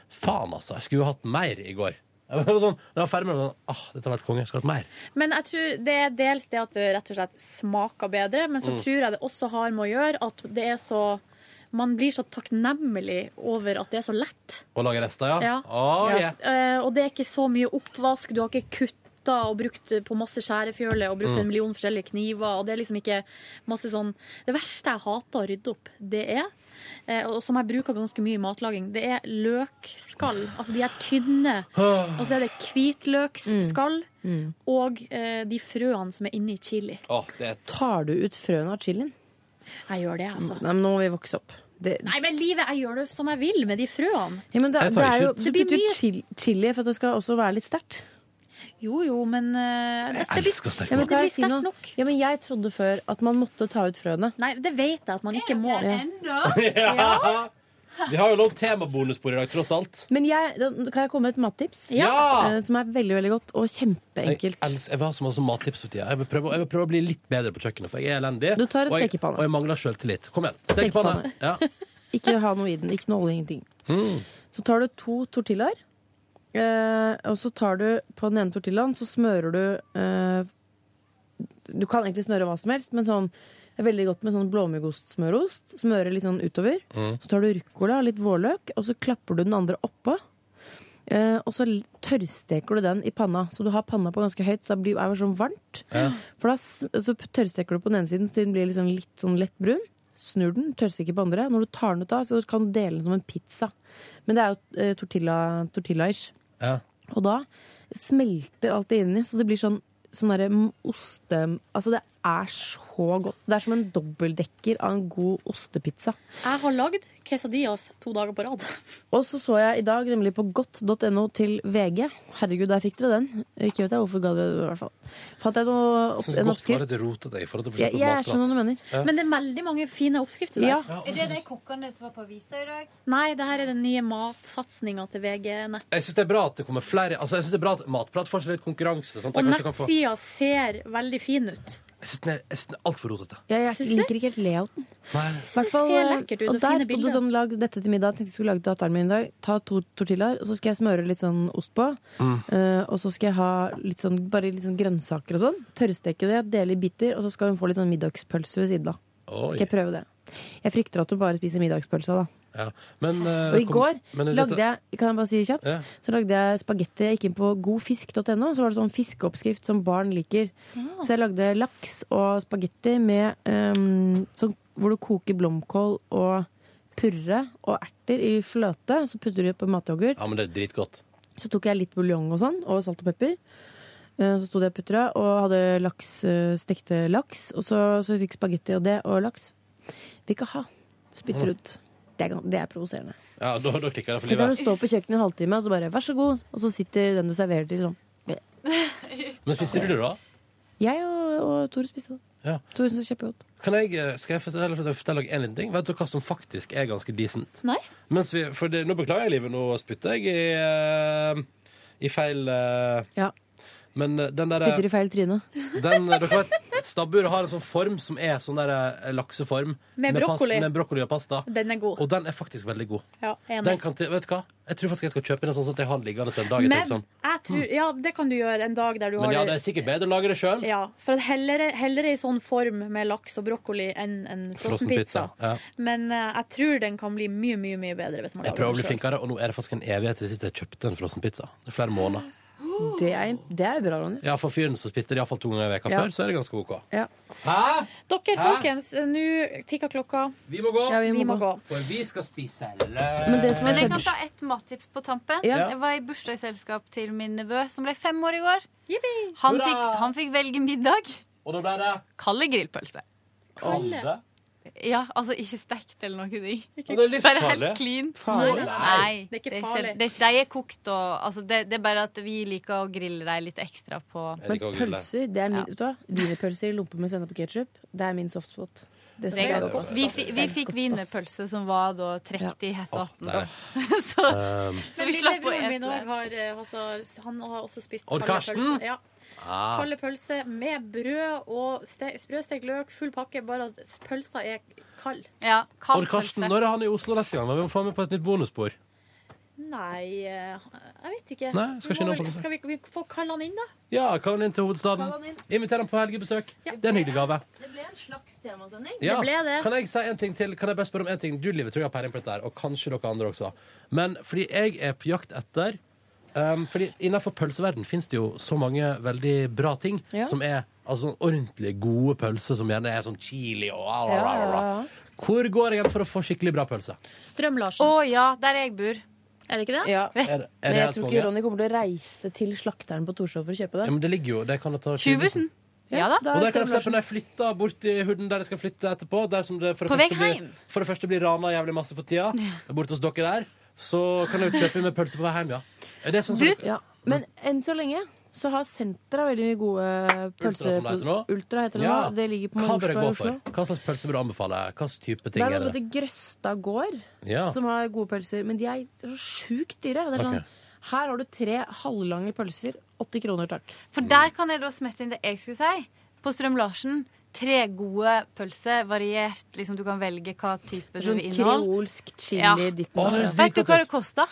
Faen, altså. Jeg skulle jo hatt mer i går. Jeg var sånn, jeg var ferdig med det, ah, dette var vært konge. Jeg skal hatt mer. Men jeg tror det er dels det at det rett og slett smaker bedre, men så Mm. tror jeg det også har med å gjøre at det er så Man blir så takknemlig over at det er så lett. Å lage rester, ja? Ja. Ja. yeah. Eh, og det er ikke så mye oppvask. Du har ikke kutta og brukt på masse skjærefjøle og brukt Mm. en million forskjellige kniver. Og det er liksom ikke masse sånn Det verste jeg hater å rydde opp, det er eh, og som jeg bruker ganske mye i matlaging, det er løkskall. Altså de er tynne. Og så er det hvitløksskall. Og eh, de frøene som er inni chili. Oh, det er Tar du ut frøene av chilien? Jeg gjør det, altså. Nei, men nå må vi vokse opp. Det, Nei, men livet, jeg gjør det som jeg vil med de frøene. ja, men det, Jeg det er ikke jo, ut. du Det blir putter mye- chili, chili for at det skal også være litt sterkt. Jo, jo, men uh, Jeg elsker sterk Ja, men mat. kan Det jeg si noe? nok. Ja, men jeg trodde før at man måtte ta ut frøene. Nei, det vet jeg at man ikke må. Ja. Ja. Vi har jo lov temabonusbord i dag, tross alt. Men jeg, da kan jeg komme med et mattips? Ja! Eh, Som er veldig veldig godt og Jeg, kjempeenkelt. elsker, jeg vil ha så masse mattips for tida. Jeg vil, prøve, jeg vil prøve å bli litt bedre på kjøkkenet, for jeg er elendig. Du tar en og jeg, stekepanne. Og jeg mangler sjøltillit. Kom igjen. Stekepanne. Ja. Ikke den. Ikke noe olje, ingenting. Mm. Så tar du to tortillaer. Eh, og så tar du på den ene tortillaen, så smører du eh, Du kan egentlig smøre hva som helst, men sånn veldig godt med sånn blåmuggost-smørost. Smøre litt sånn utover. Mm. Så tar du ruccola og litt vårløk, og så klapper du den andre oppå. Eh, og så tørrsteker du den i panna, så du har panna på ganske høyt, så det blir, er det sånn varmt. Ja. For da så tørrsteker du på den ene siden, så den blir liksom litt sånn lett brun. Snur den, tørrsteker på andre. Når du tar den ut av, så kan du dele den som en pizza. Men det er jo eh, tortilla, tortilla-ish. Ja. Og da smelter alt det inni, så det blir sånn, sånn derre oste... Altså, det er så godt. Det er som en dobbeltdekker av en god ostepizza. Jeg har lagd quesadillas to dager på rad. Og så så jeg i dag nemlig på godt.no til VG. Herregud, der fikk dere den. Ikke vet jeg hvorfor ga dere det, i hvert fall. Fant jeg noe, opp, en godt var oppskrift? litt rotete i forhold til for Jeg, eksempel jeg skjønner hva du mener. Men det er veldig mange fine oppskrifter der. Ja. Ja, Er det de kokkene som var på Visa i dag? Nei, det her er den nye matsatsinga til VG Nett. Jeg syns det er bra at det kommer flere Altså, jeg synes det er bra at Matprat får seg litt konkurranse. Sånn at Og nettsida kan få ser veldig fin ut. Jeg syns den er, jeg synes den er altfor rotete. Jeg, jeg Synes du? liker ikke helt layouten. Nei. Hvert fall, ser lekkert ut, og og der fine sto det bilder. sånn lag dette til middag. Tenkte jeg skulle lage til datteren min i dag. Ta to tortillaer, og så skal jeg smøre litt sånn ost på. Mm. Eh, og så skal jeg ha litt sånn, bare litt sånn grønnsaker og sånn. Tørrsteke det, dele i biter, og så skal hun få litt sånn middagspølse ved siden av. Oi. Skal jeg prøve det. Jeg frykter at hun bare spiser middagspølsa, da. Ja. Men, eh, Og i kom- går men er lagde jeg, kan jeg bare si kjapt, Ja. så lagde jeg spagetti. Jeg gikk inn på godfisk.no, så var det sånn fiskeoppskrift som barn liker. Så jeg lagde laks og spagetti med um, sånn, hvor du koker blomkål og purre og erter i fløte. Så putter du det på matyoghurt. Ja, men det er dritgodt. Så tok jeg litt buljong og sånn, og salt og pepper. Eh, Så sto det og putra, og hadde laks, eh, stekte laks. Og så, så vi fikk spagetti og det, og laks. Vil ikke ha. Spytter ut. Det er, det er provoserende. Ja, da, da klikker det for Tenk når livet. du står på kjøkkenet en halvtime, og så bare 'vær så god', og så sitter den du serverer til, sånn. Men spiser du det, da? Jeg og, og Tore spiste det. Ja. Tore syntes kjempegodt. Kan jeg, eh, skal jeg fortelle, fortelle dere en liten ting? Vet du hva som faktisk er ganske decent? Nei. Mens vi, for det, nå beklager jeg livet, nå spytter jeg i, eh, i feil uh, Ja. Men den der Spytter i feil tryne. den, dere vet, Stabburet har en sånn form som er sånn der eh, lakseform. Med pas- brokkoli. med brokkoli og pasta. Den er god. Og den er faktisk veldig god. Ja, enig. Den kan til, vet du hva? Jeg tror faktisk jeg skal kjøpe en sånn sånn at jeg har den liggende til en dag. Jeg Men tenker sånn. jeg tror, ja, det kan du gjøre en dag der du Men har ja, det er sikkert bedre å lage det sjøl. Ja, for at heller, heller i sånn form med laks og brokkoli enn en frossenpizza. Ja. Men eh, jeg tror den kan bli mye, mye mye bedre hvis man Jeg lager prøver å den bli selv. flinkere, og nå er det faktisk en evighet til sist jeg kjøpte en frossenpizza. Det er flere måneder. Det er, det er bra, Ronny. Ja, for fyren som spiste det iallfall to ganger i veka Ja. før, så er det ganske OK. Ja. Hæ? Dere, Hæ? folkens, nå tikker klokka. Vi må gå, Ja, vi må Vi må gå. gå. for vi skal spise Men det som Men er jeg kan ta ett mattips på tampen. Ja. Jeg var i bursdagsselskap til min nevø, som ble fem år i går. Han Hurra! fikk, han fikk velge middag. Og da ble det Kalde grillpølse. kalde. Ja, altså ikke stekt eller noe. ting. Det er Bare farlig. helt clean. Farlig? Nei, Det er ikke det farlig. det, de er kokt og altså det, det er bare at vi liker å grille dem litt ekstra på Men pølser, det er min, Ja. vet du hva? Wienerpølser i lompe med sennep og ketsjup, det er min softspot. Det det godt. godt. Vi, vi fikk wienerpølse som var da trukket i hett vann. Så, Um, så vi slapp å lillebroren min ete også har, eh, altså, han har også spist Odd kalde Karsten? Ja. Ah. Kalde pølse med brød og ste- sprøstekt løk, full pakke, bare at pølsa er kald. Ja, kald Karsten, pølse. når er han i Oslo neste gang? Vi må få med på et nytt bonusspor. Nei, eh, jeg vet ikke. Nei, skal Vi ikke må vel- skal vi, vi få kalle han inn, da? Ja, kall han inn til hovedstaden. Han inn. Inviter han på helgebesøk. Det er en hyggelig gave. Det ble en slags temasending. Ja. ble det. Kan jeg si en ting til? Kan jeg bare spørre om en ting? Du, Livet, tror jeg har peiling på dette og kanskje dere andre også. Men fordi jeg er på jakt etter um, Fordi innenfor pølseverden finnes det jo så mange veldig bra ting Ja. som er altså ordentlig gode pølser som gjerne er sånn chili og Ja, ja, ja. Hvor går jeg hen for å få skikkelig bra pølse? Strøm-Larsen. Å ja, der jeg bor. Er det ikke det? Ja. Er, det- er Men jeg tror ikke Ronny kommer til å reise til slakteren på Torshov for å kjøpe Ja, det. men det ligger jo Det kan jeg ta Tjuvbussen. Ja da. Og er der kan jeg se Strøm-Larsen. når jeg flytter bort i huden der jeg skal flytte etterpå, der som det for det, På første blir, hjem. for det første blir rana jævlig masse for tida, bort hos dere der, så kan jeg jo kjøpe med pølse på vei hjem, ja. Er det sånn som Du- Ja. Men enn så lenge så har Sentra veldig mye gode pølser. som det heter nå? Ultra heter det Ja. nå. Det ligger på Hva bør jeg i gå Oslo. for? Hva slags pølse bør du anbefale? Hva slags type Det ting er er noe er det? er Grøsta gård, Ja. som har gode pølser. Men de er så sjukt dyre. Det er sånn, okay. Her har du tre halvlange pølser. 80 kroner, takk. For der kan jeg da smette inn det jeg skulle si. På Strøm-Larsen. Tre gode pølser, variert. Liksom, du kan velge hva type Det du er vil sånn inneholde. kreolsk chili Ja. ditt og det så Vet du hva det kosta?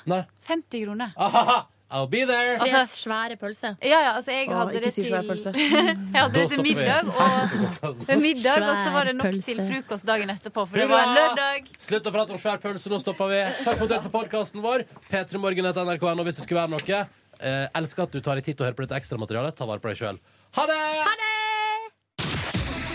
50 kroner. Aha. I'll be there! Tre Altså- svære pølser. Ja, ja, altså jeg hadde ikke det si til svær pølse. Jeg hadde det til middag, og, middag, og så var det nok pølse. til frokost dagen etterpå, for det var en lørdag. Slutt å prate om svær pølse, nå stopper vi. Takk for at du hørte på podkasten vår. P3 Morgen etter NRK.no hvis det skulle være noe. Eh, elsker at du tar deg tid til å høre på dette ekstramaterialet. Ta vare på deg sjøl. Ha det!